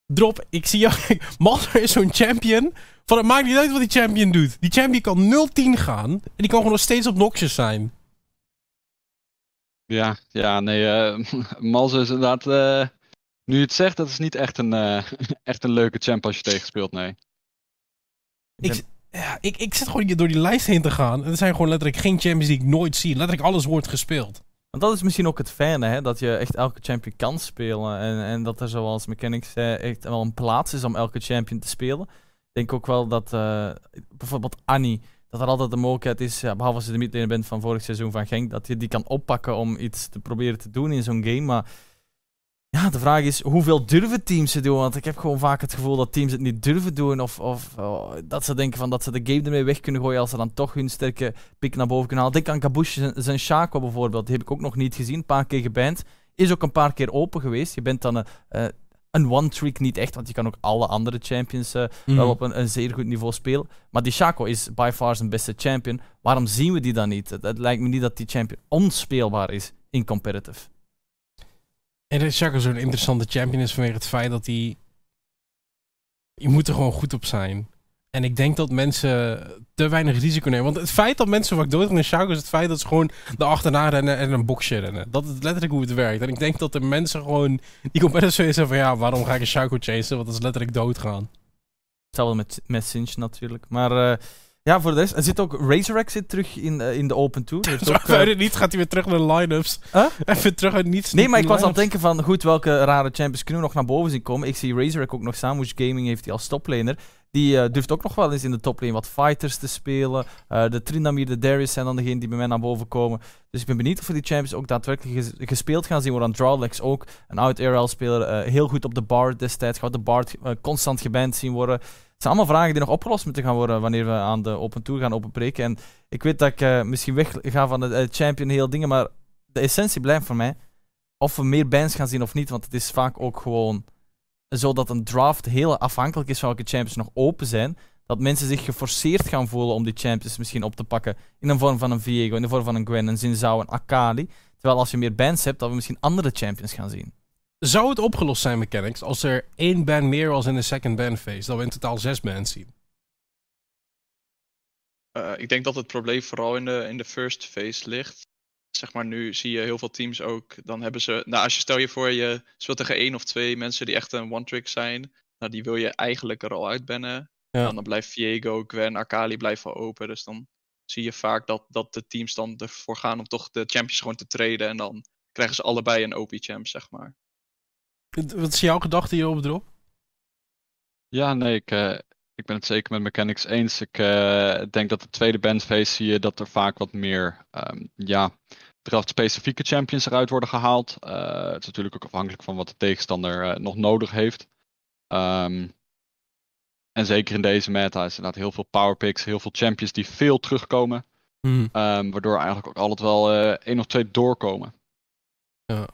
Drop, ik zie jou... Malzar is zo'n champion... Van, het maakt niet uit wat die champion doet. Die champion kan 0-10 gaan. En die kan gewoon nog steeds obnoxious zijn. Ja, ja, nee. Uh, Malzar is inderdaad... Uh, nu je het zegt, dat is niet echt een, uh, echt een leuke champ als je tegen speelt, nee. Ik, ja, ik, ik zit gewoon hier door die lijst heen te gaan. En er zijn gewoon letterlijk geen champions die ik nooit zie. Letterlijk alles wordt gespeeld. Want dat is misschien ook het fijne, hè? dat je echt elke champion kan spelen. En, en dat er, zoals Mechanics zei, echt wel een plaats is om elke champion te spelen. Ik denk ook wel dat uh, bijvoorbeeld Annie, dat er altijd de mogelijkheid is, ja, behalve als je de midlane bent van vorig seizoen van Genk, dat je die kan oppakken om iets te proberen te doen in zo'n game. Maar ja, de vraag is hoeveel durven teams ze doen? Want ik heb gewoon vaak het gevoel dat teams het niet durven doen. Of, of oh, dat ze denken van dat ze de game ermee weg kunnen gooien als ze dan toch hun sterke pick naar boven kunnen halen. Denk aan Kabush, zijn Shaco bijvoorbeeld. Die heb ik ook nog niet gezien. Een paar keer geband. Is ook een paar keer open geweest. Je bent dan een, uh, een one-trick niet echt, want je kan ook alle andere champions uh, wel mhm. op een, een, zeer goed niveau spelen. Maar die Shaco is by far zijn beste champion. Waarom zien we die dan niet? Het, het lijkt me niet dat die champion onspeelbaar is in competitive. En dat Chaco zo'n interessante champion is vanwege het feit dat hij... Je moet er gewoon goed op zijn. En ik denk dat mensen te weinig risico nemen. Want het feit dat mensen vaak doodgaan in Shaco is het feit dat ze gewoon de achterna rennen en een boxje rennen. Dat is letterlijk hoe het werkt. En ik denk dat de mensen gewoon die competitors zeggen van ja, waarom ga ik een Shaco chasen? Want dat is letterlijk doodgaan. Hetzelfde met, met Sinch natuurlijk. Maar... Uh, ja, voor de rest. Er zit ook Razorback zit terug in, uh, in de Open Tour. Dus ook, uh, niet gaat hij weer terug naar de line-ups. Huh? Even terug uit niets. Nee, maar ik was aan het denken van, goed, welke rare champions kunnen we nog naar boven zien komen? Ik zie Razorback ook nog staan. Gaming heeft hij als toplaner. Die uh, durft ook nog wel eens in de toplane wat fighters te spelen. De Trindamir, de Darius zijn dan degene die bij mij naar boven komen. Dus ik ben benieuwd of we die champions ook daadwerkelijk gespeeld gaan zien. Waar Drawlex ook, een oud ARL-speler, heel goed op de bar destijds. Gaat de bar constant geband zien worden. Het zijn allemaal vragen die nog opgelost moeten gaan worden wanneer we aan de Open Tour gaan openbreken. En ik weet dat ik uh, misschien wegga van de uh, Champion heel dingen, maar de essentie blijft voor mij of we meer bands gaan zien of niet. Want het is vaak ook gewoon zo dat een draft heel afhankelijk is van welke champions nog open zijn. Dat mensen zich geforceerd gaan voelen om die champions misschien op te pakken. In de vorm van een Viego, in de vorm van een Gwen, een Zinzao, een Akali. Terwijl als je meer bands hebt, dat we misschien andere champions gaan zien. Zou het opgelost zijn, mechanics, als er één band meer was in de second band phase? Dat we in totaal zes bands zien? Uh, ik denk dat het probleem vooral in de, in de first phase ligt. Zeg maar, nu zie je heel veel teams ook. Dan hebben ze. Nou, als je stel je voor, je speelt tegen één of twee mensen die echt een one-trick zijn. Nou, die wil je eigenlijk er al uitbannen. Ja. dan blijft Viego, Gwen, Akali blijven open. Dus dan zie je vaak dat, dat de teams dan ervoor gaan om toch de champions gewoon te treden. En dan krijgen ze allebei een OP-champ, zeg maar. Wat is jouw gedachte hierop, Drop? Ja, nee, ik, uh, ik ben het zeker met Mechanics eens. Ik uh, denk dat de tweede bandface zie je dat er vaak wat meer um, ja, draft-specifieke champions eruit worden gehaald. Uh, het is natuurlijk ook afhankelijk van wat de tegenstander nog nodig heeft. Um, en zeker in deze meta is inderdaad heel veel powerpicks, heel veel champions die veel terugkomen. Mm. waardoor eigenlijk ook altijd wel één of twee doorkomen. Ja.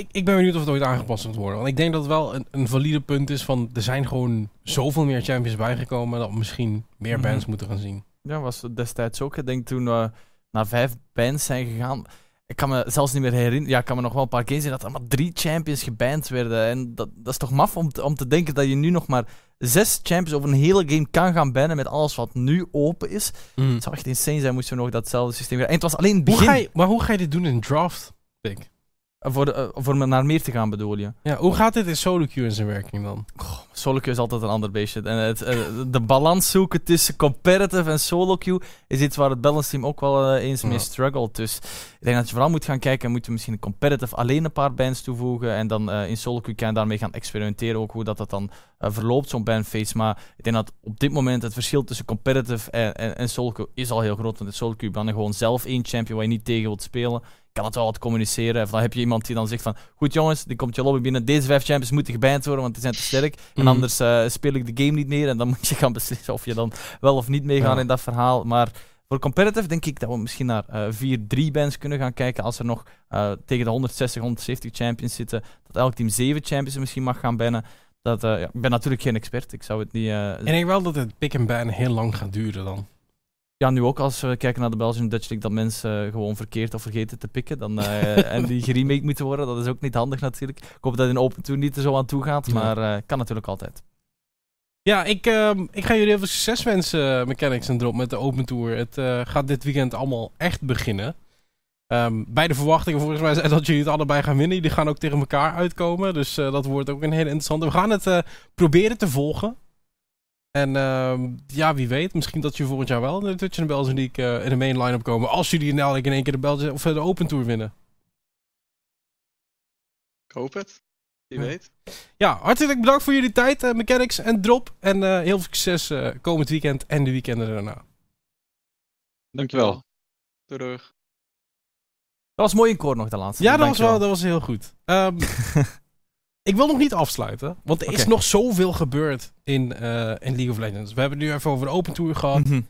Ik, ik ben benieuwd of het ooit aangepast wordt worden. Want ik denk dat het wel een, een valide punt is van... er zijn gewoon zoveel meer champions bijgekomen... dat we misschien meer bands mhm. moeten gaan zien. Ja, was destijds ook. Ik denk toen we naar vijf bands zijn gegaan... Ik kan me zelfs niet meer herinneren. Ja, ik kan me nog wel een paar keer zien dat er maar drie champions geband werden. En dat, dat is toch maf om te, om te denken dat je nu nog maar zes champions over een hele game kan gaan bannen met alles wat nu open is. Mm. Het zou echt insane zijn moesten we nog datzelfde systeem En het was alleen het begin. Hoe ga je, maar hoe ga je dit doen in draft, Pick? Voor, uh, voor naar meer te gaan bedoel je? Ja, hoe gaat dit in solo queue in zijn werking dan? Oh, solo queue is altijd een ander beestje. En het, uh, de balans zoeken tussen competitive en solo queue is iets waar het balance team ook wel uh, eens mee struggelt. Dus ik denk dat je vooral moet gaan kijken, moeten we misschien competitive alleen een paar bands toevoegen en dan in solo queue kan je daarmee gaan experimenteren ook hoe dat, dat dan verloopt, zo'n bandface. Maar ik denk dat op dit moment het verschil tussen competitive en, en, is al heel groot, want in solo queue ben je gewoon zelf één champion waar je niet tegen wilt spelen kan het wel wat communiceren. Of dan heb je iemand die dan zegt van, goed jongens, die komt je lobby binnen, deze vijf champions moeten geband worden, want die zijn te sterk. En mhm. anders uh, speel ik de game niet meer en dan moet je gaan beslissen of je dan wel of niet meegaan in dat verhaal. Maar voor competitive denk ik dat we misschien naar uh, 4-3 bands kunnen gaan kijken. Als er nog uh, tegen de 160, 170 champions zitten, dat elk team 7 champions misschien mag gaan bannen. Dat, ja, ik ben natuurlijk geen expert, ik zou het niet... en ik denk wel dat het pick and ban heel lang gaat duren dan ja, nu ook als we kijken naar de Belgian Dutch League, dat mensen gewoon verkeerd of vergeten te pikken. Dan, uh, en die geremake moeten worden, dat is ook niet handig natuurlijk. Ik hoop dat in Open Tour niet er zo aan toe gaat, maar uh, kan natuurlijk altijd. Ja, ik, ehm, ik ga jullie heel veel succes wensen, Mechanics en Drop, met de Open Tour. Het gaat dit weekend allemaal echt beginnen. Um, bij de verwachtingen volgens mij zijn dat jullie het allebei gaan winnen. Die gaan ook tegen elkaar uitkomen, dus dat wordt ook een hele interessante. We gaan het proberen te volgen. En uh, ja, wie weet, misschien dat je volgend jaar wel in de Dutch en Belgian League uh, in de main line-up komen. Als jullie nou in één keer de, Belgian, of de Open Tour winnen. Ik hoop het. Wie weet. Ja, hartelijk bedankt voor jullie tijd, uh, Mechanics en Drop. En uh, heel veel succes komend weekend en de weekenden daarna. Dankjewel. Doei. Dat was mooi in koor nog de laatste. Ja, dat was, wel, dat was heel goed. Um, Ik wil nog niet afsluiten, want er is nog zoveel gebeurd in, uh, in League of Legends. We hebben het nu even over de Open Tour gehad. Mhm.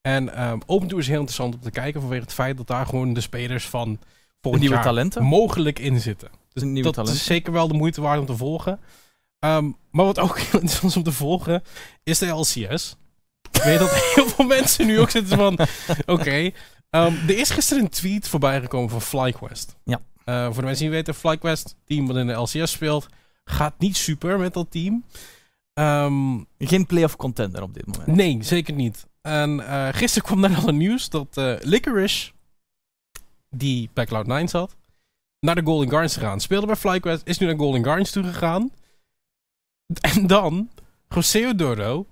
En um, Open Tour is heel interessant om te kijken vanwege het feit dat daar gewoon de spelers van volgend nieuwe talenten mogelijk in zitten. Dus nieuwe dat talenten. is zeker wel de moeite waard om te volgen. Um, maar wat ook heel interessant is om te volgen, is de LCS. Ik weet dat heel veel mensen nu ook zitten van, oké. Okay, um, er is gisteren een tweet voorbij gekomen van FlyQuest. Ja. Uh, voor de mensen die weten, FlyQuest, team wat in de LCS speelt, gaat niet super met dat team. Um, Geen playoff contender op dit moment. Nee, zeker niet. En uh, gisteren kwam daar al een nieuws dat uh, Licorice, die bij Cloud9 zat, naar de Golden Guardians gegaan. Speelde bij FlyQuest, is nu naar Golden Guardians toe gegaan. En dan José Doro,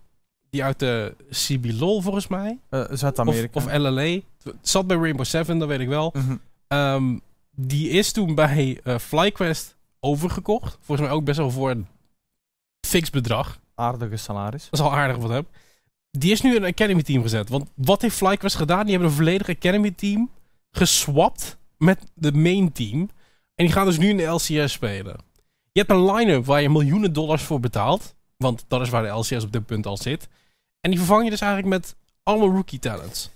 die uit de CB volgens mij. Uh, Zuid-Amerika. Of, of, LLA. Zat bij Rainbow Seven, dat weet ik wel. Mm -hmm. um, die is toen bij uh, FlyQuest overgekocht. Volgens mij ook best wel voor een fix bedrag. Aardige salaris. Dat is al aardig wat heb. Die is nu in een Academy team gezet. Want wat heeft FlyQuest gedaan? Die hebben een volledige Academy team geswapt met de main team. En die gaan dus nu in de LCS spelen. Je hebt een line-up waar je miljoenen dollars voor betaalt. Want dat is waar de LCS op dit punt al zit. En die vervang je dus eigenlijk met alle rookie talents.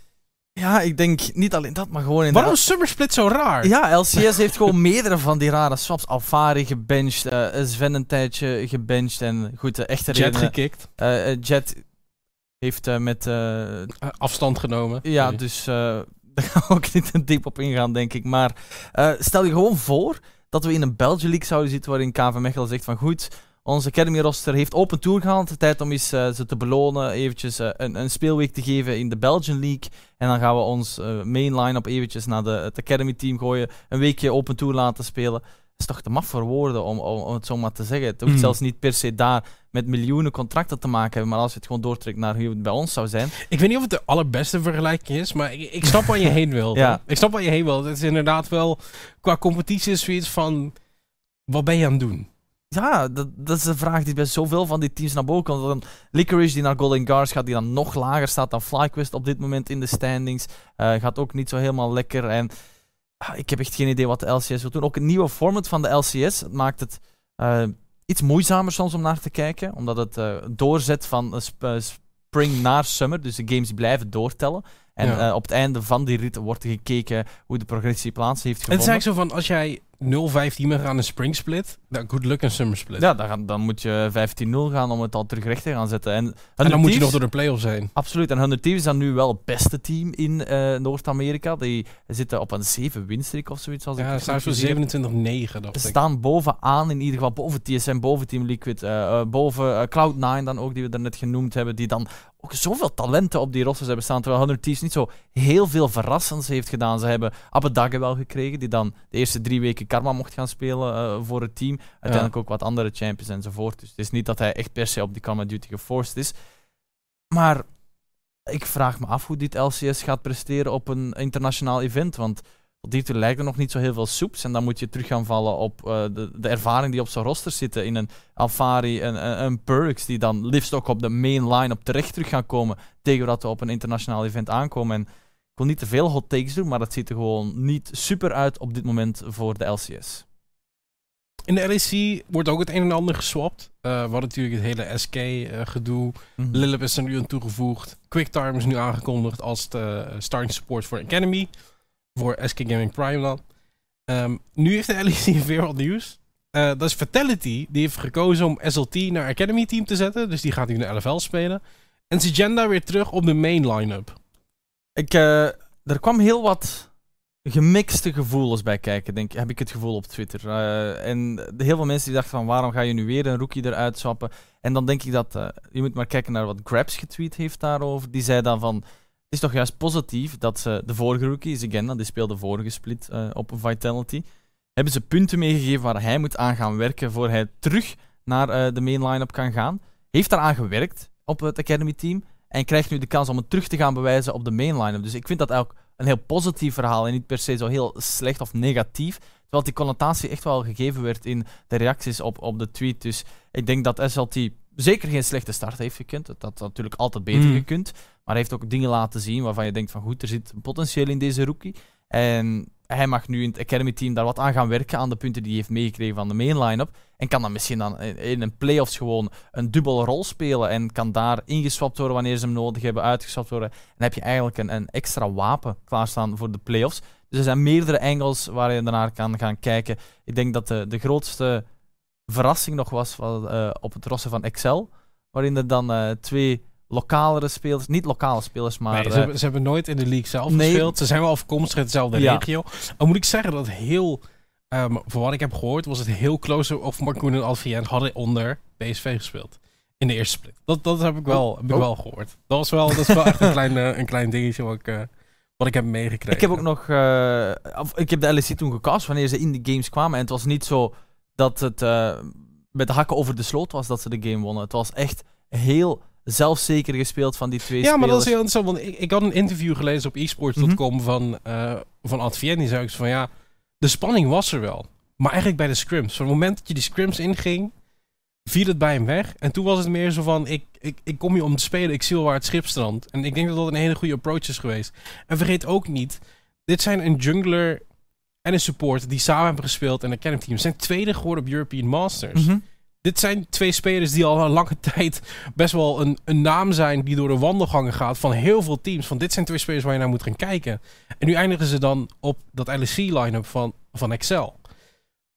Ja, ik denk niet alleen dat, maar gewoon in Waarom is Summer Split zo raar? Ja, LCS heeft gewoon meerdere van die rare swaps. Alvari gebenched, uh, Sven een tijdje gebenched en goed, uh, echte Jet gekikt. Uh, Jet heeft met... Afstand genomen. Ja, dus daar gaan we ook niet te diep op ingaan, denk ik. Maar stel je gewoon voor dat we in een Belgian League zouden zitten waarin KV Mechelen zegt van goed... Onze Academy roster heeft open tour gehaald. Tijd om eens uh, ze te belonen, eventjes uh, een, een, speelweek te geven in de Belgian League. En dan gaan we ons uh, main line-up eventjes naar de, het Academy team gooien. Een weekje open tour laten spelen. Dat is toch te maf voor woorden om, om, om het zo maar te zeggen. Het hoeft mm. zelfs niet per se daar met miljoenen contracten te maken hebben. Maar als je het gewoon doortrekt naar hoe het bij ons zou zijn. Ik weet niet of het de allerbeste vergelijking is. Maar ik, ik snap waar je heen wilt. ja. Ik snap waar je heen wilt. Het is inderdaad wel qua competitie is zoiets van... Wat ben je aan het doen? Ja, dat, dat is de vraag die bij zoveel van die teams naar boven komt. Dan Licorice die naar Golden Guards gaat, die dan nog lager staat dan FlyQuest op dit moment in de standings. Uh, gaat ook niet zo helemaal lekker. En uh, ik heb echt geen idee wat de LCS wil doen. Ook het nieuwe format van de LCS het maakt het uh, iets moeizamer soms om naar te kijken. Omdat het doorzet van spring naar summer. Dus de games blijven doortellen. En op het einde van die rit wordt gekeken hoe de progressie plaats heeft gevonden. Het is eigenlijk zo van, als jij 0-15 bent gaan een spring split, good luck een summer split. Ja, dan, dan moet je 15-0 gaan om het al terug recht te gaan zetten. En, en dan moet je nog door de playoffs heen. Absoluut. En 100 Thieves is dan nu wel het beste team in uh, Noord-Amerika. Die zitten op een 7 winstreek of zoiets. Als ja, staan voor 27-9. Ze staan bovenaan in ieder geval, boven TSM, boven Team Liquid, uh, boven Cloud9 dan ook, die we daarnet genoemd hebben, die dan ook zoveel talenten op die rosters hebben staan. Terwijl 100 Thieves niet zo heel veel verrassends heeft gedaan. Ze hebben Abedagge wel gekregen, die dan de eerste drie weken Karma mocht gaan spelen uh, voor het team. Uiteindelijk ook wat andere champions enzovoort. Dus het is niet dat hij echt per se op die Karma Duty geforced is. Maar ik vraag me af hoe dit LCS gaat presteren op een internationaal event. Want tot hiertoe lijkt er nog niet zo heel veel soeps. En dan moet je terug gaan vallen op uh, de, de ervaring die op zijn roster zitten. In een Alfari en een, Perks, die dan liefst ook op de main line op terecht terug gaan komen. Tegen dat we op een internationaal event aankomen. En ik wil niet te veel hot takes doen, maar dat ziet er gewoon niet super uit op dit moment voor de LCS. In de LEC wordt ook het een en ander geswapt. Uh, we hadden natuurlijk het hele SK-gedoe. Uh, mm Lilip is er nu aan toegevoegd. QuickTime is nu aangekondigd als de starting support voor Academy voor SK Gaming Prime dan. Um, nu heeft de LEC weer wat nieuws. Uh, dat is Fatality. Die heeft gekozen om SLT naar Academy Team te zetten. Dus die gaat nu de LFL spelen. En Sigenda weer terug op de main line-up. Ik, uh, er kwam heel wat gemixte gevoelens bij kijken, denk, heb ik het gevoel op Twitter. Uh, en heel veel mensen die dachten van waarom ga je nu weer een rookie eruit swappen? En dan denk ik dat, je moet maar kijken naar wat Grabs getweet heeft daarover. Die zei dan van, is toch juist positief dat ze de vorige rookie, Zigenda, die speelde vorige split uh, op Vitality, hebben ze punten meegegeven waar hij moet aan gaan werken voor hij terug naar uh, de main line-up kan gaan. Heeft daaraan gewerkt op het Academy team en krijgt nu de kans om het terug te gaan bewijzen op de main line-up. Dus ik vind dat ook een heel positief verhaal en niet per se zo heel slecht of negatief. Terwijl die connotatie echt wel gegeven werd in de reacties op, op de tweet. Dus ik denk dat SLT zeker geen slechte start heeft gekund. Dat had natuurlijk altijd beter mm. gekund. Maar hij heeft ook dingen laten zien waarvan je denkt van goed, er zit potentieel in deze rookie. En hij mag nu in het Academy team daar wat aan gaan werken aan de punten die hij heeft meegekregen van de main line-up. En kan dan misschien dan in een playoffs gewoon een dubbele rol spelen. En kan daar ingeswapt worden wanneer ze hem nodig hebben, uitgeswapt worden. En dan heb je eigenlijk een, een extra wapen klaarstaan voor de playoffs. Dus er zijn meerdere angles waar je daarnaar kan gaan kijken. Ik denk dat de, de grootste verrassing nog was van, uh, op het rossen van Excel. Waarin er dan uh, twee lokalere spelers, niet lokale spelers, maar... Nee, ze, hebben, ze, hebben nooit in de league zelf nee. gespeeld. Ze zijn wel afkomstig uit dezelfde ja. regio. Dan moet ik zeggen dat heel... Um, voor wat ik heb gehoord, was het heel close of Marcoen en Alvien hadden onder PSV gespeeld. In de eerste split. Dat, dat heb ik wel, heb ik oh. wel gehoord. Dat was wel, dat is wel echt een klein, uh, een klein dingetje wat ik, uh, wat ik heb meegekregen. Ik heb ook nog... Uh, ik heb de LSC toen gecast wanneer ze in de games kwamen. En het was niet zo dat het met de hakken over de sloot was dat ze de game wonnen. Het was echt heel zelfzeker gespeeld van die twee ja, spelers. Ja, maar dat is heel interessant, want ik, ik had een interview gelezen op esports.com mm -hmm. van, uh, van Advien. Die zei van ja, de spanning was er wel. Maar eigenlijk bij de scrims. Van het moment dat je die scrims inging, viel het bij hem weg. En toen was het meer zo van, ik, ik, ik kom hier om te spelen, ik zie wel waar het schip strandt. En ik denk dat dat een hele goede approach is geweest. En vergeet ook niet, dit zijn een jungler en een support die samen hebben gespeeld en een Academy team. Zijn tweede geworden op European Masters. Mm -hmm dit zijn twee spelers die al een lange tijd best wel een, een naam zijn die door de wandelgangen gaat van heel veel teams. Van dit zijn twee spelers waar je naar moet gaan kijken. En nu eindigen ze dan op dat LSC-line-up van, van Excel.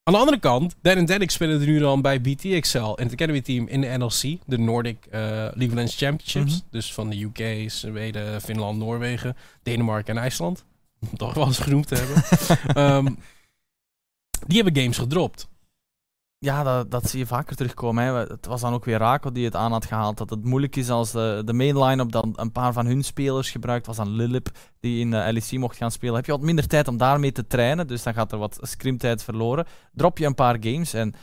Aan de andere kant, Dan en Derek spelen er nu dan bij BT Excel en het Academy Team in de NLC, de Nordic uh, League of Legends Championships. Mm -hmm. Dus van de UK, Zweden, Finland, Noorwegen, Denemarken en IJsland. Om toch wel eens genoemd te hebben. um, die hebben games gedropt. Ja, dat, dat zie je vaker terugkomen. Hè. Het was dan ook weer Rako die het aan had gehaald. Dat het moeilijk is als de, de main line-up dan een paar van hun spelers gebruikt. was dan Lilip die in de LEC mocht gaan spelen. Heb je wat minder tijd om daarmee te trainen. Dus dan gaat er wat scrimtijd verloren. Drop je een paar games en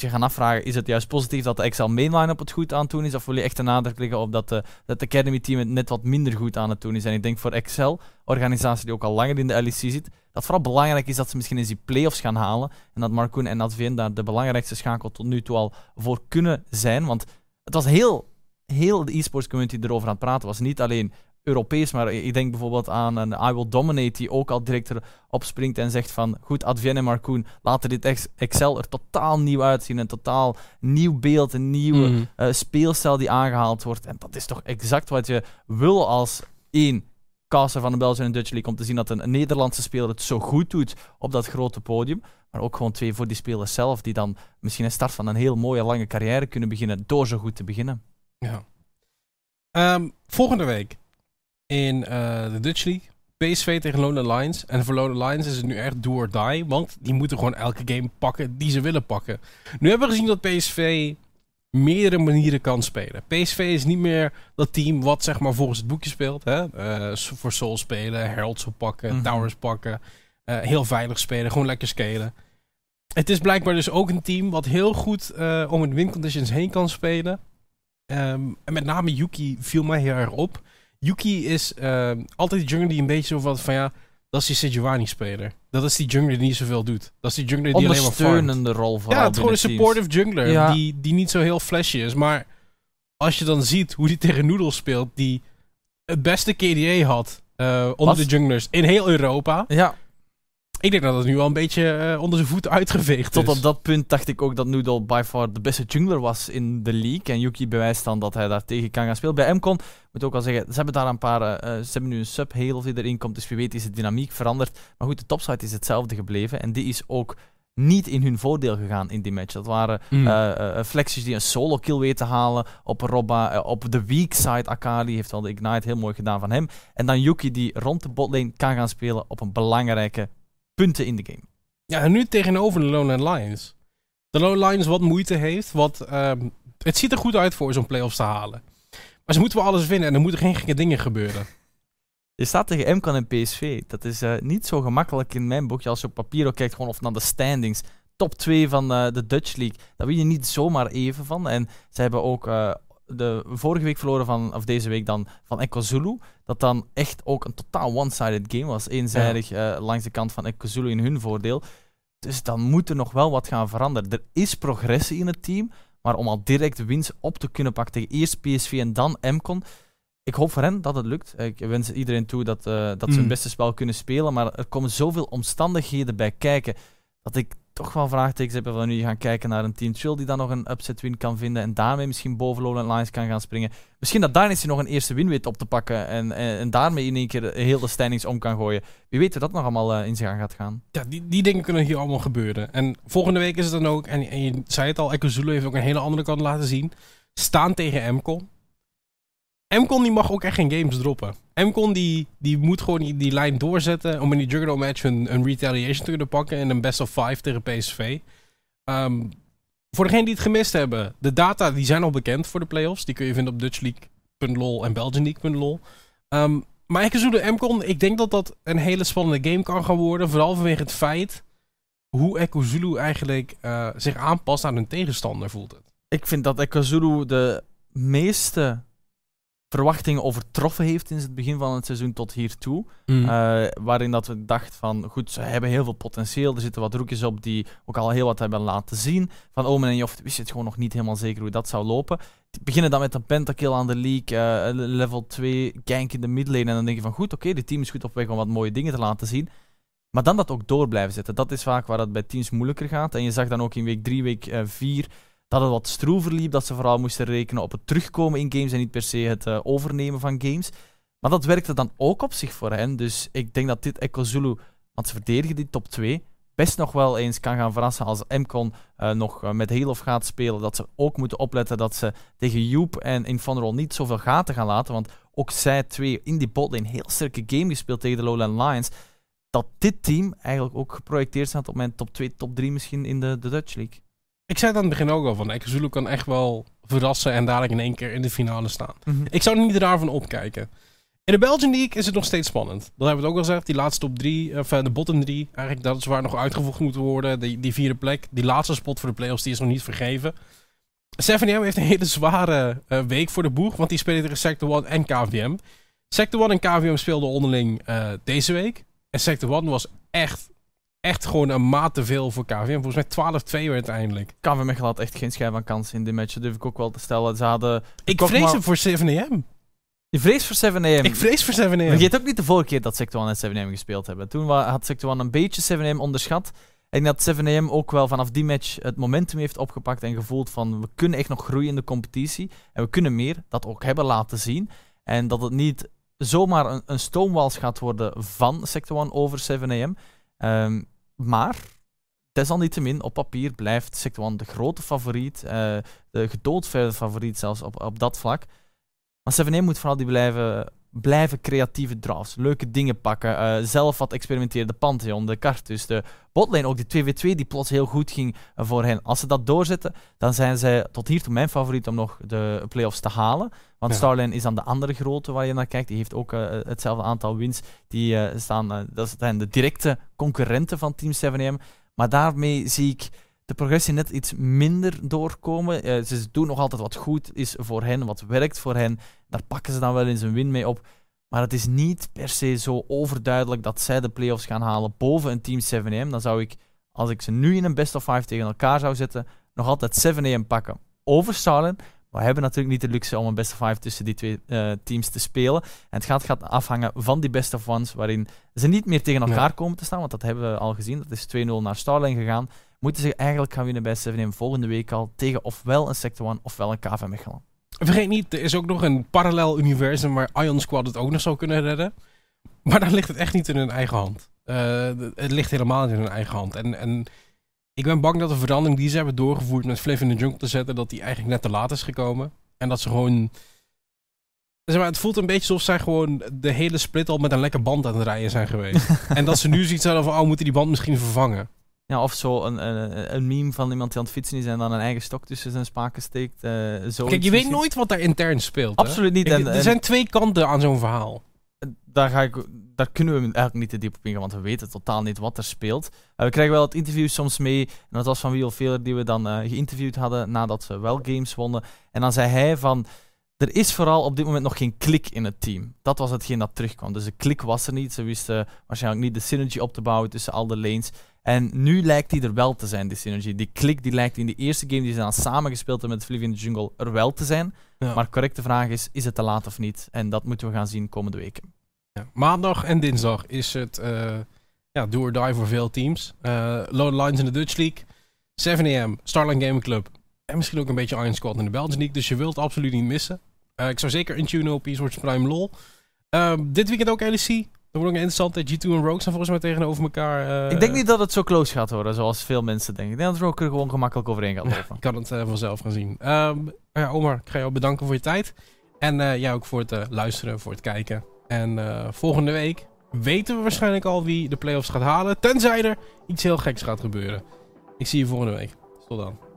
je gaan afvragen, is het juist positief dat de Excel mainline op het goed aan het doen is? Of wil je echt de nadruk leggen op dat de, dat de Academy team het net wat minder goed aan het doen is? En ik denk voor Excel, organisatie die ook al langer in de LEC zit, dat vooral belangrijk is dat ze misschien eens die playoffs gaan halen. En dat Marcoen en Advien daar de belangrijkste schakel tot nu toe al voor kunnen zijn. Want het was heel, heel de e-sports community erover aan het praten. was niet alleen Europees, maar ik denk bijvoorbeeld aan een I Will Dominate, die ook al direct erop springt en zegt van, goed, Advienne en Marcoon, laten dit Excel er totaal nieuw uitzien, een totaal nieuw beeld, een nieuwe mm. speelstijl die aangehaald wordt. En dat is toch exact wat je wil als één caster van de Belgische en Dutch League, om te zien dat een Nederlandse speler het zo goed doet op dat grote podium. Maar ook gewoon twee voor die spelers zelf, die dan misschien een start van een heel mooie lange carrière kunnen beginnen door zo goed te beginnen. Ja. Ehm, volgende week in uh, de Dutch League. PSV tegen Lone Lions. En voor Lone Lions is het nu echt do or die. Want die moeten gewoon elke game pakken die ze willen pakken. Nu hebben we gezien dat PSV meerdere manieren kan spelen. PSV is niet meer dat team wat zeg maar volgens het boekje speelt. Hè? Uh, voor Soul spelen, Heralds pakken, mhm. Towers pakken. Uh, heel veilig spelen, gewoon lekker scalen. Het is blijkbaar dus ook een team wat heel goed om in win conditions heen kan spelen. Um, en met name Yuki viel mij heel erg op. Yuki is uh, altijd die jungler die een beetje zo van, van ja, dat is die Sejuani-speler. Dat is die jungler die niet zoveel doet. Dat is die jungler die alleen maar Ondersteunende rol van Ja, het is gewoon een supportive jungler die, die niet zo heel flashy is. Maar als je dan ziet hoe die tegen Noodles speelt, die het beste KDA had uh, onder de junglers in heel Europa. Ja. Ik denk dat het nu wel een beetje uh, onder zijn voeten uitgeveegd Tot is. Tot op dat punt dacht ik ook dat Noodle by far de beste jungler was in de league. En Yuki bewijst dan dat hij daar tegen kan gaan spelen. Bij MCON moet ook al zeggen, ze hebben daar een paar... Uh, ze hebben nu een sub heel die erin komt, dus wie weet is de dynamiek veranderd. Maar goed, de topside is hetzelfde gebleven. En die is ook niet in hun voordeel gegaan in die match. Dat waren mm. uh, flexies die een solo kill weten halen op Robba. op de weak side, Akali heeft wel de Ignite heel mooi gedaan van hem. En dan Yuki die rond de botlane kan gaan spelen op een belangrijke punten in de game. Ja, en nu tegenover de Lone Lions. De Lone Lions wat moeite heeft, wat... Ehm, het ziet er goed uit voor zo'n playoffs te halen. Maar ze moeten wel alles winnen en er moeten geen gekke dingen gebeuren. Je staat tegen MCAN en PSV. Dat is uh, niet zo gemakkelijk in mijn boekje als je op papier ook kijkt gewoon of naar de standings. Top 2 van uh, de Dutch League. Daar win je niet zomaar even van. En ze hebben ook uh, de vorige week verloren van, of deze week dan, van Echo Zulu. Dat dan echt ook een totaal one-sided game was. Eenzijdig uh, langs de kant van Echo Zulu in hun voordeel. Dus dan moet er nog wel wat gaan veranderen. Er is progressie in het team. Maar om al direct winst op te kunnen pakken tegen eerst PSV en dan MCON. Ik hoop voor hen dat het lukt. Ik wens iedereen toe dat, uh, dat ze hun mm. beste spel kunnen spelen. Maar er komen zoveel omstandigheden bij kijken. Dat ik toch wel vraagtekens hebben van nu gaan kijken naar een Team Chill die dan nog een upset win kan vinden en daarmee misschien boven Lowland Lines kan gaan springen. Misschien dat Dynasty nog een eerste win weet op te pakken en, en, daarmee in één keer heel de standings om kan gooien. Wie weet dat nog allemaal uh, in zijn gang gaat gaan. Ja, die, die dingen kunnen hier allemaal gebeuren. En volgende week is het dan ook, en, en je zei het al, Echo Zulu heeft ook een hele andere kant laten zien. Staan tegen MCON. MCON die mag ook echt geen games droppen. MCON die, die moet gewoon die, die lijn doorzetten om in die Juggernaut match een, een retaliation te kunnen pakken in een best of five tegen PSV. Ehm, voor degenen die het gemist hebben, de data die zijn al bekend voor de playoffs. Die kun je vinden op dutchleague.lol en belgianleague.lol. Um, ehm, maar Ekkezulu MCON, ik denk dat dat een hele spannende game kan gaan worden. Vooral vanwege het feit hoe Ekkozulu eigenlijk uh, zich aanpast aan hun tegenstander, voelt het. Ik vind dat Ekkozulu de meeste verwachtingen overtroffen heeft sinds het begin van het seizoen tot hiertoe. Mm. Uh, waarin dat we dachten van, goed, ze hebben heel veel potentieel. Er zitten wat roekjes op die ook al heel wat hebben laten zien. Van Omen en Joft wist het gewoon nog niet helemaal zeker hoe dat zou lopen. Die beginnen dan met een pentakill aan de league, uh, level 2, gank in de midlane. En dan denk je van, goed, oké, okay, team is goed op weg om wat mooie dingen te laten zien. Maar dan dat ook door blijven zetten. Dat is vaak waar het bij teams moeilijker gaat. En je zag dan ook in week 3, week 4 uh, dat het wat stroever liep, dat ze vooral moesten rekenen op het terugkomen in games en niet per se het uh, overnemen van games. Maar dat werkte dan ook op zich voor hen. Dus ik denk dat dit Echo Zulu, want ze verdedigen die top 2, best nog wel eens kan gaan verrassen als MCON uh, nog uh, met of gaat spelen. Dat ze ook moeten opletten dat ze tegen Joep en Infanrol niet zoveel gaten gaan laten. Want ook zij twee in die botlane heel sterke game gespeeld tegen de Lowland Lions. Dat dit team eigenlijk ook geprojecteerd staat op mijn top 2, top 3 misschien in de, de Dutch League. Ik zei het aan het begin ook al van, Zulu kan echt wel verrassen en dadelijk in één keer in de finale staan. Mhm. Ik zou er niet raar van opkijken. In de Belgian League is het nog steeds spannend. Dat hebben we het ook al gezegd. Die laatste top 3, of eh, de bottom 3, eigenlijk dat is waar nog uitgevoegd moet worden. Die, die vierde plek, die laatste spot voor de playoffs, die is nog niet vergeven. 7M heeft een hele zware uh, week voor de boeg, want die spelen tegen Sector 1 en KVM. Sector 1 en KVM speelden onderling uh, deze week. En Sector 1 was echt echt gewoon een maat te veel voor KVM. Volgens mij 12-2 uiteindelijk. KVM had echt geen schijn van kans in die match. durf ik ook wel te stellen. Ze hadden... Ik vrees maar... voor 7AM. Je vreest voor 7am. Ik vrees voor 7am. Vergeet ook niet de vorige keer dat Sector 1 en 7am gespeeld hebben. Toen had Sector 1 een beetje 7am onderschat. En dat 7am ook wel vanaf die match het momentum heeft opgepakt en gevoeld van we kunnen echt nog groeien in de competitie. En we kunnen meer, dat ook hebben laten zien. En dat het niet zomaar een, een stoomwals gaat worden van Sector 1 over 7am. Um, maar desalniettemin, op papier blijft 1 de grote favoriet. Uh, de gedoodverde favoriet zelfs op, op dat vlak. Maar 7 moet vooral die blijven, blijven creatieve drafts. Leuke dingen pakken. Uh, zelf wat experimenteren. De Pantheon, de Cartus, de botlane. Ook die 2v2 die plots heel goed ging voor hen. Als ze dat doorzetten, dan zijn zij tot hiertoe mijn favoriet om nog de playoffs te halen. Want ja. Starline is dan de andere grote waar je naar kijkt. Die heeft ook uh, hetzelfde aantal wins. Die uh, staan, dat zijn de directe concurrenten van Team 7M. Maar daarmee zie ik de progressie net iets minder doorkomen. Uh, ze doen nog altijd wat goed is voor hen, wat werkt voor hen. Daar pakken ze dan wel eens een win mee op. Maar het is niet per se zo overduidelijk dat zij de playoffs gaan halen boven een team 7AM. Dan zou ik, als ik ze nu in een best of 5 tegen elkaar zou zetten, nog altijd 7AM pakken over Starland. We hebben natuurlijk niet de luxe om een best of 5 tussen die twee uh, teams te spelen. En het gaat, gaat afhangen van die best of ones, waarin ze niet meer tegen elkaar komen te staan. Want dat hebben we al gezien. Dat is 2-0 naar Starland gegaan moeten ze eigenlijk gaan winnen bij 7 volgende week al tegen ofwel een Sector 1 ofwel een KV Mechelen. Vergeet niet, er is ook nog een parallel universum waar Ion Squad het ook nog zou kunnen redden. Maar dan ligt het echt niet in hun eigen hand. Uh, het ligt helemaal niet in hun eigen hand. En, en ik ben bang dat de verandering die ze hebben doorgevoerd met Flav in de Jungle te zetten, dat die eigenlijk net te laat is gekomen. En dat ze gewoon... Zeg maar, het voelt een beetje alsof zij gewoon de hele split al met een lekker band aan het rijden zijn geweest. en dat ze nu zoiets hadden van, oh, moeten die band misschien vervangen. Ja, of zo een, een, een meme van iemand die aan het fietsen is en dan een eigen stok tussen zijn spaken steekt. Uh, zo Kijk, je weet nooit wat daar intern speelt. Absoluut niet. en, er zijn twee kanten aan zo'n verhaal. Daar, ga ik, daar kunnen we eigenlijk niet te diep op ingaan, want we weten totaal niet wat er speelt. Uh, we krijgen wel het interview soms mee. En dat was van Wheel Veler die we dan uh, geïnterviewd hadden nadat ze wel games wonnen. En dan zei hij van... Er is vooral op dit moment nog geen klik in het team. Dat was hetgeen dat terugkwam. Dus de klik was er niet. Ze wisten waarschijnlijk niet de synergy op te bouwen tussen al de lanes. En nu lijkt die er wel te zijn, die synergy. Die klik die lijkt in de eerste game die ze dan samen gespeeld hebben met Fliv in the Jungle er wel te zijn. Ja. Maar correcte vraag is, is het te laat of niet? En dat moeten we gaan zien komende weken. Ja. Maandag en dinsdag is het uh, ja, do or die voor veel teams. Uh, Lone Lines in de Dutch League. 7am, Starline Gaming Club. En misschien ook een beetje Iron Squad in de Belgian League. Dus je wilt absoluut niet missen. Uh, ik zou zeker intunen op eSports Prime LOL. dit weekend ook LEC. Dat wordt ook interessant. G2 en Rogue staan volgens mij tegenover elkaar. Uh, ik denk niet dat het zo close gaat worden, zoals veel mensen denken. Ik denk dat Rogue er gewoon gemakkelijk overheen gaat lopen. ik kan het uh, vanzelf gaan zien. Um, ja, Omar, ik ga jou bedanken voor je tijd. En uh, jij ook voor het luisteren, voor het kijken. En volgende week weten we waarschijnlijk al wie de playoffs gaat halen. Tenzij er iets heel geks gaat gebeuren. Ik zie je volgende week. Tot dan.